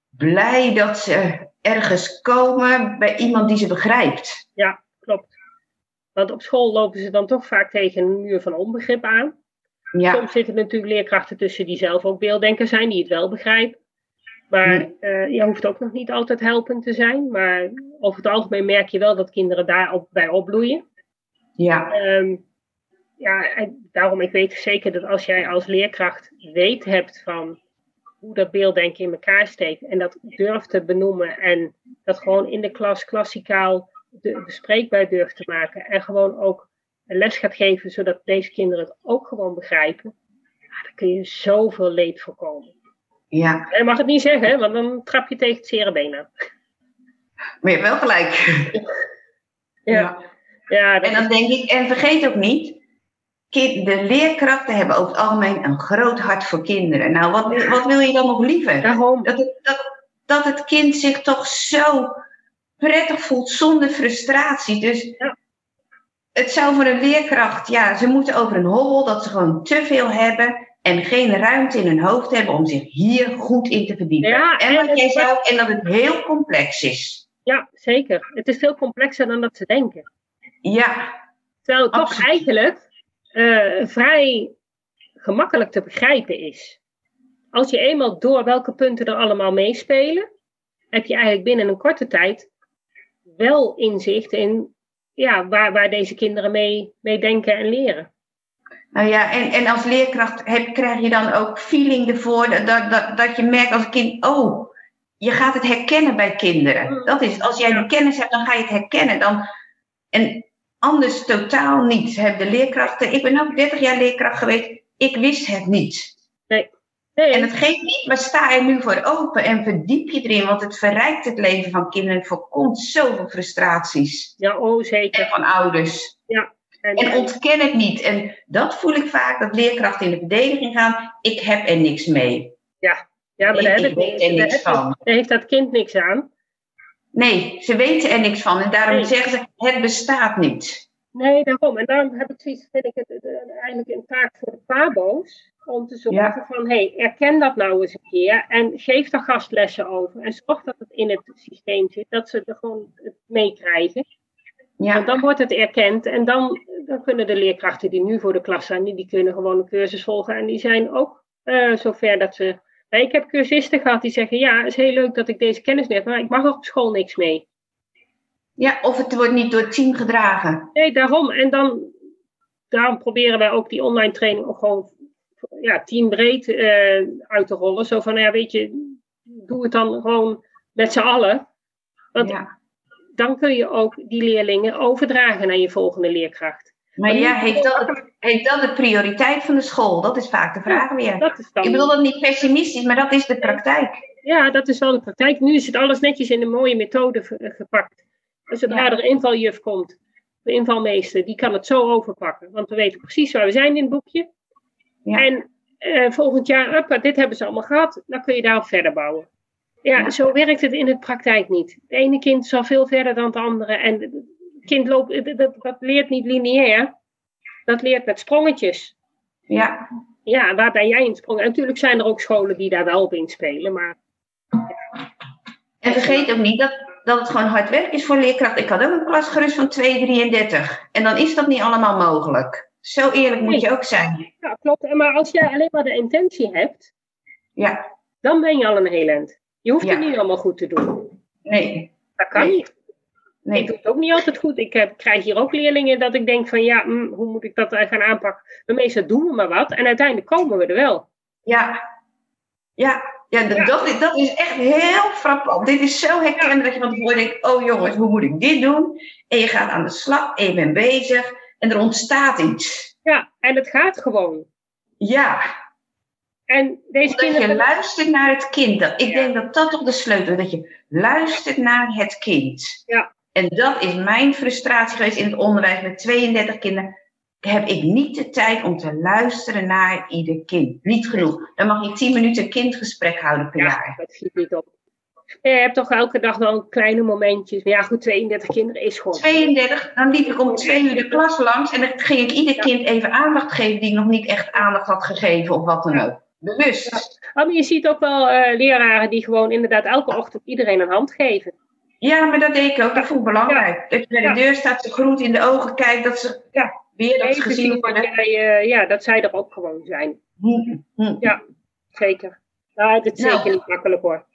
blij dat ze ergens komen bij iemand die ze begrijpt. Ja, klopt. Want op school lopen ze dan toch vaak tegen een muur van onbegrip aan. Ja, Soms zitten er natuurlijk leerkrachten tussen die zelf ook beelddenker zijn, die het wel begrijpen. Maar eh, je hoeft ook nog niet altijd helpend te zijn. Maar over het algemeen merk je wel dat kinderen daar ook bij opbloeien. ja, Ehm, ja, en daarom ik weet zeker dat als jij als leerkracht weet hebt van hoe dat beelddenken in elkaar steekt en dat durft te benoemen en dat gewoon in de klas klassikaal de, bespreekbaar durft te maken en gewoon ook een les gaat geven zodat deze kinderen het ook gewoon begrijpen, ja, dan kun je zoveel leed voorkomen. ja. En je mag het niet zeggen, want dan trap je tegen het zere been aan. Maar je hebt wel gelijk. Ja, ja dat En dan denk ik, en vergeet ook niet, de leerkrachten hebben over het algemeen een groot hart voor kinderen. Nou, wat, wil- wat wil je dan nog liever? daarom. Dat het, dat, dat het kind zich toch zo prettig voelt zonder frustratie. Dus het zou voor een leerkracht, ja, ze moeten over een hobbel dat ze gewoon te veel hebben en geen ruimte in hun hoofd hebben om zich hier goed in te verdiepen. Ja, en wat jij zei, en dat het heel complex is. Ja, zeker. Het is veel complexer dan dat ze denken. Ja, Terwijl toch eigenlijk eh, vrij gemakkelijk te begrijpen is. Als je eenmaal door welke punten er allemaal meespelen, heb je eigenlijk binnen een korte tijd wel inzicht in ja, waar, waar deze kinderen mee, mee denken en leren. nou ja, en, en als leerkracht heb, krijg je dan ook feeling ervoor dat, dat, dat, je merkt als kind, oh, je gaat het herkennen bij kinderen. Mm. Dat is, als jij die kennis hebt, dan ga je het herkennen. Dan, en anders totaal niet. Hebben de leerkrachten, ik ben ook 30 jaar leerkracht geweest, ik wist het niet. Nee. En het geeft niet, maar sta er nu voor open en verdiep je erin, want het verrijkt het leven van kinderen. Het voorkomt zoveel frustraties. Ja, oh zeker. En van ouders. Ja. En, en ontken het niet. En dat voel ik vaak, dat leerkrachten in de verdediging gaan. Ik heb er niks mee. Ja, ja maar daar, heb er niks van. daar heeft dat kind niks aan. Nee, ze weten er niks van. En daarom zeggen ze, het bestaat niet. Nee, daarom. En daarom heb ik zoiets, vind ik het, eigenlijk een taak voor de pabo's. Om te zorgen van, hé, hey, erken dat nou eens een keer. En geef daar gastlessen over. En zorg dat het in het systeem zit. Dat ze er gewoon meekrijgen. Ja. Want dan wordt het erkend. En dan, dan kunnen de leerkrachten die nu voor de klas zijn, die, kunnen gewoon een cursus volgen. En die zijn ook uh, zover dat ze ik heb cursisten gehad die zeggen: Ja, het is heel leuk dat ik deze kennis heb, maar ik mag op school niks mee. Ja, of het wordt niet door het team gedragen. Nee, daarom. En dan, daarom proberen wij ook die online training ook gewoon ja, teambreed uh, uit te rollen. Zo van: Ja, weet je, doe het dan gewoon met z'n allen. Want ja. dan kun je ook die leerlingen overdragen naar je volgende leerkracht. Maar ja, heeft dat, heeft dat de prioriteit van de school? Dat is vaak de vraag weer. Dat is dan... Ik bedoel dat niet pessimistisch, maar dat is de praktijk. Ja, dat is wel de praktijk. Nu is het alles netjes in een mooie methode gepakt. Als zodra ja. er een invaljuf komt, de invalmeester, die kan het zo overpakken. Want we weten precies waar we zijn in het boekje. Ja. En eh, volgend jaar, up, dit hebben ze allemaal gehad, dan kun je daarop verder bouwen. Ja, ja, zo werkt het in de praktijk niet. Het ene kind zal veel verder dan het andere. En kind loopt, dat, dat leert niet lineair. Dat leert met sprongetjes. Ja. Ja, waar ben jij in sprongen? En natuurlijk zijn er ook scholen die daar wel op inspelen, maar... En vergeet ook niet dat, dat het gewoon hard werk is voor leerkrachten. Ik had ook een klas gerust van 233. En dan is dat niet allemaal mogelijk. Zo eerlijk moet je ook zijn. Ja, klopt. Maar als jij alleen maar de intentie hebt, ja. dan ben je al een heel eind. Je hoeft het niet allemaal goed te doen. Nee. Dat kan niet. Nee. Ik doe het ook niet altijd goed. Ik heb, krijg hier ook leerlingen dat ik denk van ja, hm, hoe moet ik dat gaan aanpakken? Maar meestal doen we maar wat en uiteindelijk komen we er wel. Ja, ja, ja, ja. Dat, dat is echt heel frappant. Dit is zo herkenbaar dat je van tevoren denkt, oh jongens, hoe moet ik dit doen? En je gaat aan de slag en je bent bezig en er ontstaat iets. Ja, en het gaat gewoon. Ja. En deze dat kinderen... je luistert naar het kind. Ik denk dat dat toch de sleutel is. Dat je luistert naar het kind. Ja. En dat is mijn frustratie geweest in het onderwijs met 32 kinderen. Heb ik niet de tijd om te luisteren naar ieder kind. Niet genoeg. Dan mag je 10 minuten kindgesprek houden per ja, jaar. Dat schiet niet op. Je hebt toch elke dag wel kleine momentjes. Maar ja, goed, 32 kinderen is gewoon. 32, dan liep ik om twee uur de klas langs en dan ging ik ieder kind even aandacht geven die ik nog niet echt aandacht had gegeven of wat dan ook. Bewust. Ja. Maar je ziet ook wel uh, leraren die gewoon inderdaad elke ochtend iedereen een hand geven. Ja, maar dat deed ik ook. Dat vond ik belangrijk. Dat je bij de deur staat, ze groet in de ogen kijkt, dat ze ja, weer dat ze gezien worden. uh, ja, dat zij er ook gewoon zijn. Hm, hm. Ja, zeker. Nou, het is zeker niet makkelijk hoor.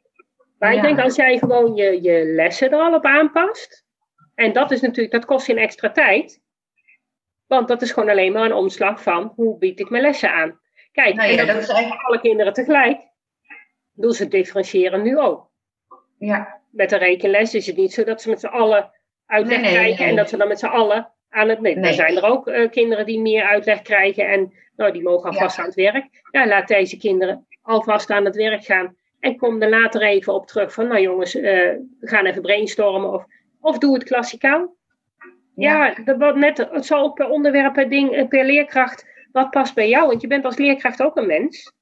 Maar ik denk als jij gewoon je, je lessen er al op aanpast. En dat is natuurlijk, dat kost je een extra tijd. Want dat is gewoon alleen maar een omslag van hoe bied ik mijn lessen aan. Kijk, nou ja, dat, is eigenlijk alle kinderen tegelijk. Doen ze differentiëren nu ook. Ja met de rekenles is het niet zo dat ze met z'n allen uitleg krijgen en dat ze dan met z'n allen aan het. Nee, er zijn er ook uh, kinderen die meer uitleg krijgen en nou, die mogen alvast aan het werk. Ja, laat deze kinderen alvast aan het werk gaan. En kom er later even op terug van, nou jongens, uh, we gaan even brainstormen. Of, of doe het klassikaal. Ja, ja dat wordt net, het zal ook per onderwerp, per ding, per leerkracht, wat past bij jou. Want je bent als leerkracht ook een mens.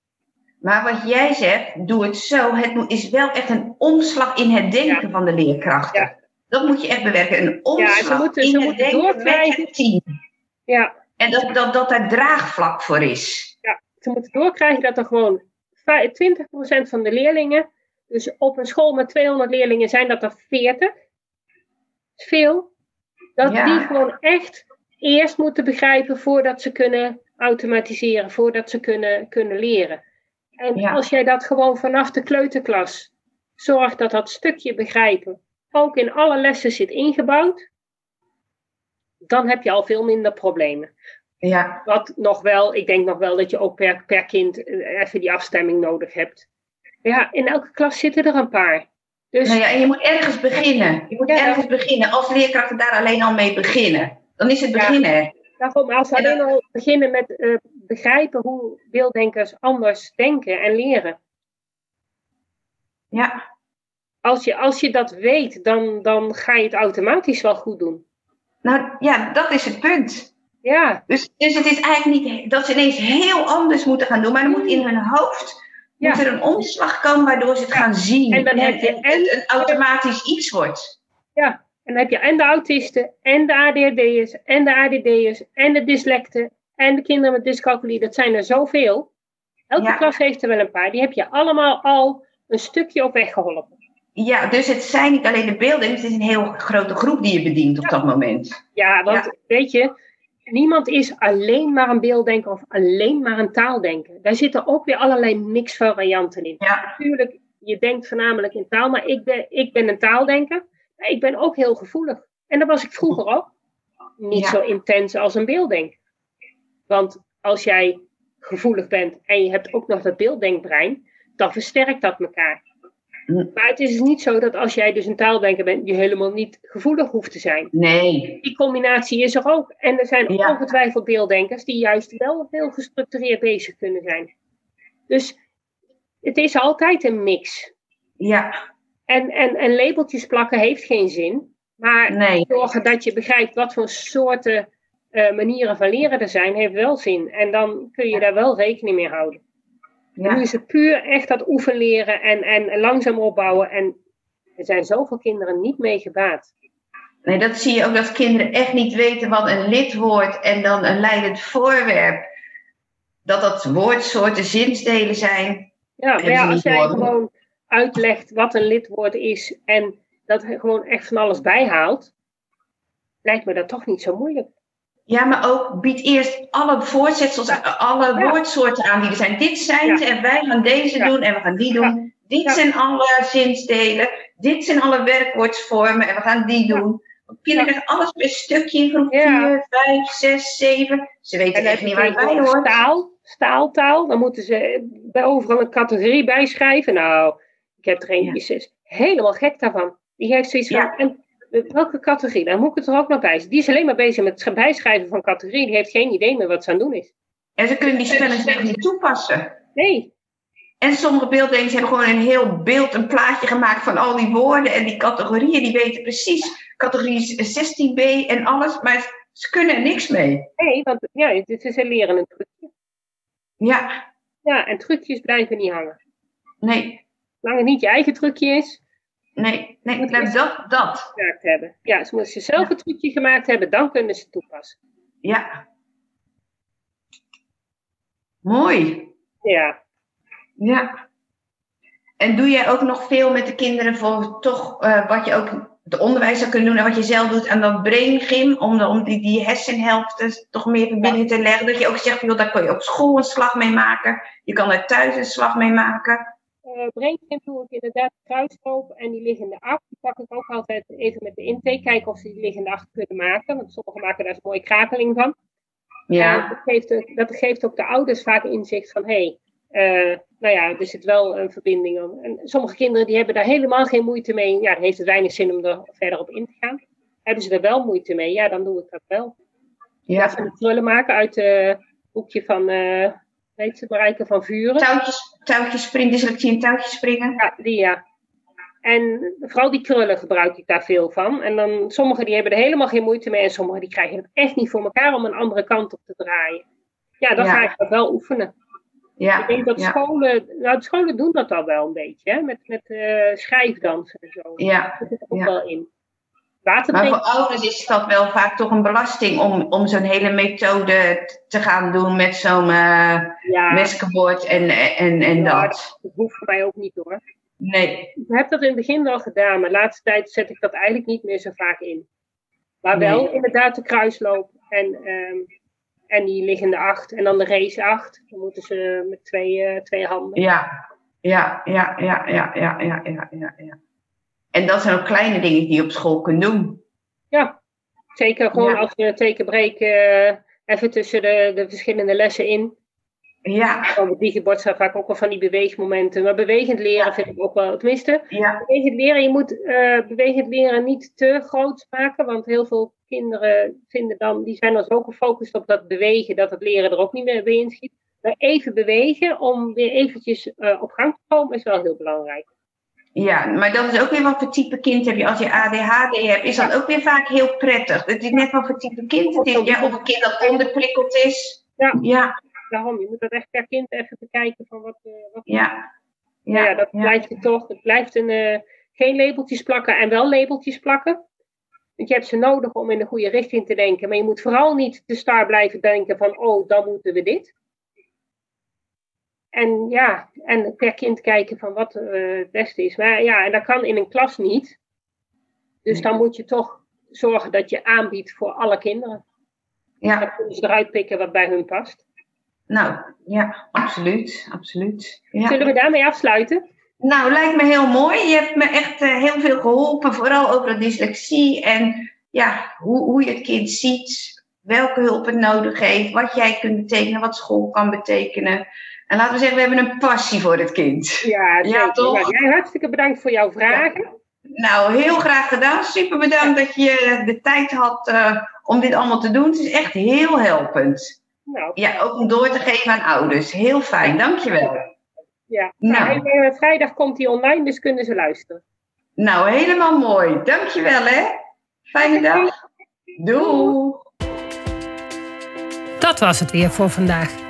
Maar wat jij zegt, doe het zo. Het is wel echt een omslag in het denken van de leerkrachten. Ja. Dat moet je echt bewerken. Een omslag ja, ze moeten, in het denken met het team. Ja. En dat, dat, dat daar draagvlak voor is. Ja, ze moeten doorkrijgen dat er gewoon 20% van de leerlingen, dus op een school met 200 leerlingen zijn dat er 40. Veel. Dat die gewoon echt eerst moeten begrijpen voordat ze kunnen automatiseren, voordat ze kunnen, kunnen leren. En als jij dat gewoon vanaf de kleuterklas zorgt dat dat stukje begrijpen ook in alle lessen zit ingebouwd, dan heb je al veel minder problemen. Ja. Wat nog wel, ik denk nog wel dat je ook per, per kind eh, even die afstemming nodig hebt. Ja, in elke klas zitten er een paar. Dus, nou ja, en je moet ergens beginnen. Je moet ergens beginnen. Als leerkrachten daar alleen al mee beginnen, dan is het beginnen. Ja, daarom, als we alleen al beginnen met uh, begrijpen hoe beelddenkers anders denken en leren. Ja. Als je, als je dat weet, dan, dan ga je het automatisch wel goed doen. Nou ja, dat is het punt. Ja. Dus, dus het is eigenlijk niet dat ze ineens heel anders moeten gaan doen, maar er moet in hun hoofd Ja. moet er een omslag komen waardoor ze het gaan zien. En dan heb je en en- het een automatisch iets wordt. Ja, en dan heb je en de autisten, en de ADHD'ers, en de ADD'ers, en de dyslecten, en de kinderen met dyscalculie. Dat zijn er zoveel. Elke Ja. klas heeft er wel een paar. Die heb je allemaal al een stukje op weg geholpen. Ja, dus het zijn niet alleen de beelden, het is een heel grote groep die je bedient op dat moment. Ja, want weet je, niemand is alleen maar een beelddenker of alleen maar een taaldenker. Daar zitten ook weer allerlei mixvarianten in. Ja, Natuurlijk, je denkt voornamelijk in taal, maar ik ben, ik ben een taaldenker. Maar ik ben ook heel gevoelig. En dat was ik vroeger ook. Niet zo intens als een beelddenker. Want als jij gevoelig bent en je hebt ook nog dat beelddenkbrein, dan versterkt dat elkaar. Hm. Maar het is niet zo dat als jij dus een taaldenker bent, je helemaal niet gevoelig hoeft te zijn. nee. Die combinatie is er ook. En er zijn Ja. ongetwijfeld beelddenkers die juist wel heel gestructureerd bezig kunnen zijn. Dus het is altijd een mix. Ja, En, en, en labeltjes plakken heeft geen zin. Maar nee. zorgen dat je begrijpt wat voor soorten eh, manieren van leren er zijn, heeft wel zin. En dan kun je daar wel rekening mee houden. Nu Ja, is het puur echt dat oefenleren en, en, langzaam opbouwen. En er zijn zoveel kinderen niet mee gebaat. nee, dat zie je ook dat kinderen echt niet weten wat een lidwoord en dan een leidend voorwerp. Dat dat woordsoorten, zinsdelen zijn. Ja, maar als jij gewoon uitlegt wat een lidwoord is en dat gewoon echt van alles bijhaalt, lijkt me dat toch niet zo moeilijk. Ja, maar ook bied eerst alle voorzetsels, alle Ja. woordsoorten aan die er zijn. Dit zijn ze en wij gaan deze doen en we gaan die doen. Dit zijn alle zinsdelen. Dit zijn alle werkwoordsvormen en we gaan die doen. Kinderen krijgen alles per stukje in groep Ja. 4, 5, 6, 7. Ze weten echt niet je waar tegenwoordig hoort. staal, staaltaal, dan moeten ze bij overal een categorie bijschrijven. Nou, ik heb er een die is helemaal gek daarvan. Die heeft zoiets van, en welke categorie? Dan moet ik het er ook nog bij zetten. Die is alleen maar bezig met het bijschrijven van categorie. Die heeft geen idee meer wat ze aan het doen is. En ze kunnen die spellingsregels niet toepassen. Nee, En sommige beelddenkers hebben gewoon een heel beeld, een plaatje gemaakt van al die woorden en die categorieën. Die weten precies categorie 16b en alles, maar ze kunnen er niks mee. nee, want ja, het is een leren een trucje. Ja, Ja, en trucjes blijven niet hangen. nee, Zolang het niet je eigen trucje is, nee, nee. Moet Nou, eerst- dat, dat. gemaakt hebben. Ja, ze moeten zelf een trucje gemaakt hebben, dan kunnen ze het toepassen. Ja. Mooi. Ja, Ja. En doe jij ook nog veel met de kinderen voor toch eh, wat je ook de onderwijs zou kunnen doen en wat je zelf doet aan dat brain gym, om, de, om die, die hersenhelften toch meer verbinding te leggen? Dat je ook zegt, joh, daar kan je op school een slag mee maken, je kan er thuis een slag mee maken. Uh, Braingym doe ik inderdaad kruisloop en die liggende acht. Die pak ik ook altijd even met de intake, kijken of ze die liggende acht kunnen maken. Want sommigen maken daar een mooie krakeling van. Ja, dat, geeft, ook- dat geeft ook de ouders vaak inzicht van, hé, hey, eh, nou ja, er zit wel een verbinding aan. En sommige kinderen die hebben daar helemaal geen moeite mee. Ja, dan heeft het weinig zin om er verder op in te gaan. Hebben ze er wel moeite mee, ja, dan doe ik dat wel. ja. Als we krullen maken uit het boekje van, weet ze, Marijke van Vuren. Touwtjes, touwtjes springen, dyslexie en touwtjes springen. Ja, die ja. En vooral die krullen gebruik ik daar veel van. En dan sommigen die hebben er helemaal geen moeite mee. En sommigen die krijgen het echt niet voor elkaar om een andere kant op te draaien. Ja, dan Ja. ga ik dat wel oefenen. Ja, Ik denk dat ja, scholen, nou de scholen doen dat al wel een beetje. Hè? Met, met eh, schrijfdansen en zo. ja. Dat zit er ook wel in. Maar voor ouders is dat wel vaak toch een belasting om, om zo'n hele methode te gaan doen met zo'n eh, uh, meskenbord en, en, en dat. Dat hoeft voor mij ook niet hoor. Nee. Ik heb dat in het begin wel gedaan, maar de laatste tijd zet ik dat eigenlijk niet meer zo vaak in. Maar wel inderdaad de kruisloop en, ehm, en die liggende acht en dan de race acht. Dan moeten ze met twee, eh, twee handen. Ja, ja, ja, ja, ja, ja, ja, ja. ja. En dat zijn ook kleine dingen die je op school kunt doen. Ja, zeker gewoon Ja. als je een tekenbreek eh even tussen de, de verschillende lessen in. Ja. Op het digibord staat vaak ook wel van die beweegmomenten. Maar bewegend leren vind ik ook wel. Tenminste, ja. bewegend leren, je moet uh, bewegend leren niet te groot maken. Want heel veel kinderen vinden dan, die zijn dan zo gefocust op dat bewegen, dat het leren er ook niet meer bij inschiet. Maar even bewegen om weer eventjes uh, op gang te komen is wel heel belangrijk. Ja, maar dat is ook weer wat voor type kind heb je. Als je ADHD hebt, is dat ook weer vaak heel prettig. Het is net wat voor type kind het is. Ja, of een kind dat onderprikkeld is. Ja. ja. Daarom, je moet dat echt per kind even bekijken van wat... Uh, wat ja. Ja, ja, dat blijft het toch. Het blijft een, uh, geen labeltjes plakken en wel labeltjes plakken. Want je hebt ze nodig om in de goede richting te denken. Maar je moet vooral niet te star blijven denken van, oh, dan moeten we dit. En ja, en per kind kijken van wat uh, het beste is. Maar ja, en dat kan in een klas niet. Dus dan moet je toch zorgen dat je aanbiedt voor alle kinderen. Ja. Dan kunnen ze eruit pikken wat bij hun past. Nou, ja, absoluut. absoluut. Ja. Zullen we daarmee afsluiten? Nou, lijkt me heel mooi. Je hebt me echt uh, heel veel geholpen, vooral over de dyslexie en ja, hoe, hoe je het kind ziet, welke hulp het nodig heeft, wat jij kunt betekenen, wat school kan betekenen. En laten we zeggen, we hebben een passie voor het kind. Ja, ja toch? Nou, jij hartstikke bedankt voor jouw vragen. Nou, heel graag gedaan. Super bedankt dat je de tijd had uh, om dit allemaal te doen. Het is echt heel helpend. Nou, ja, ook om door te geven aan ouders. Heel fijn, dankjewel. Ja, nou. nou vrijdag komt hij online, dus kunnen ze luisteren. Nou, helemaal mooi. Dankjewel hè. Fijne dag. Doei. Dat was het weer voor vandaag.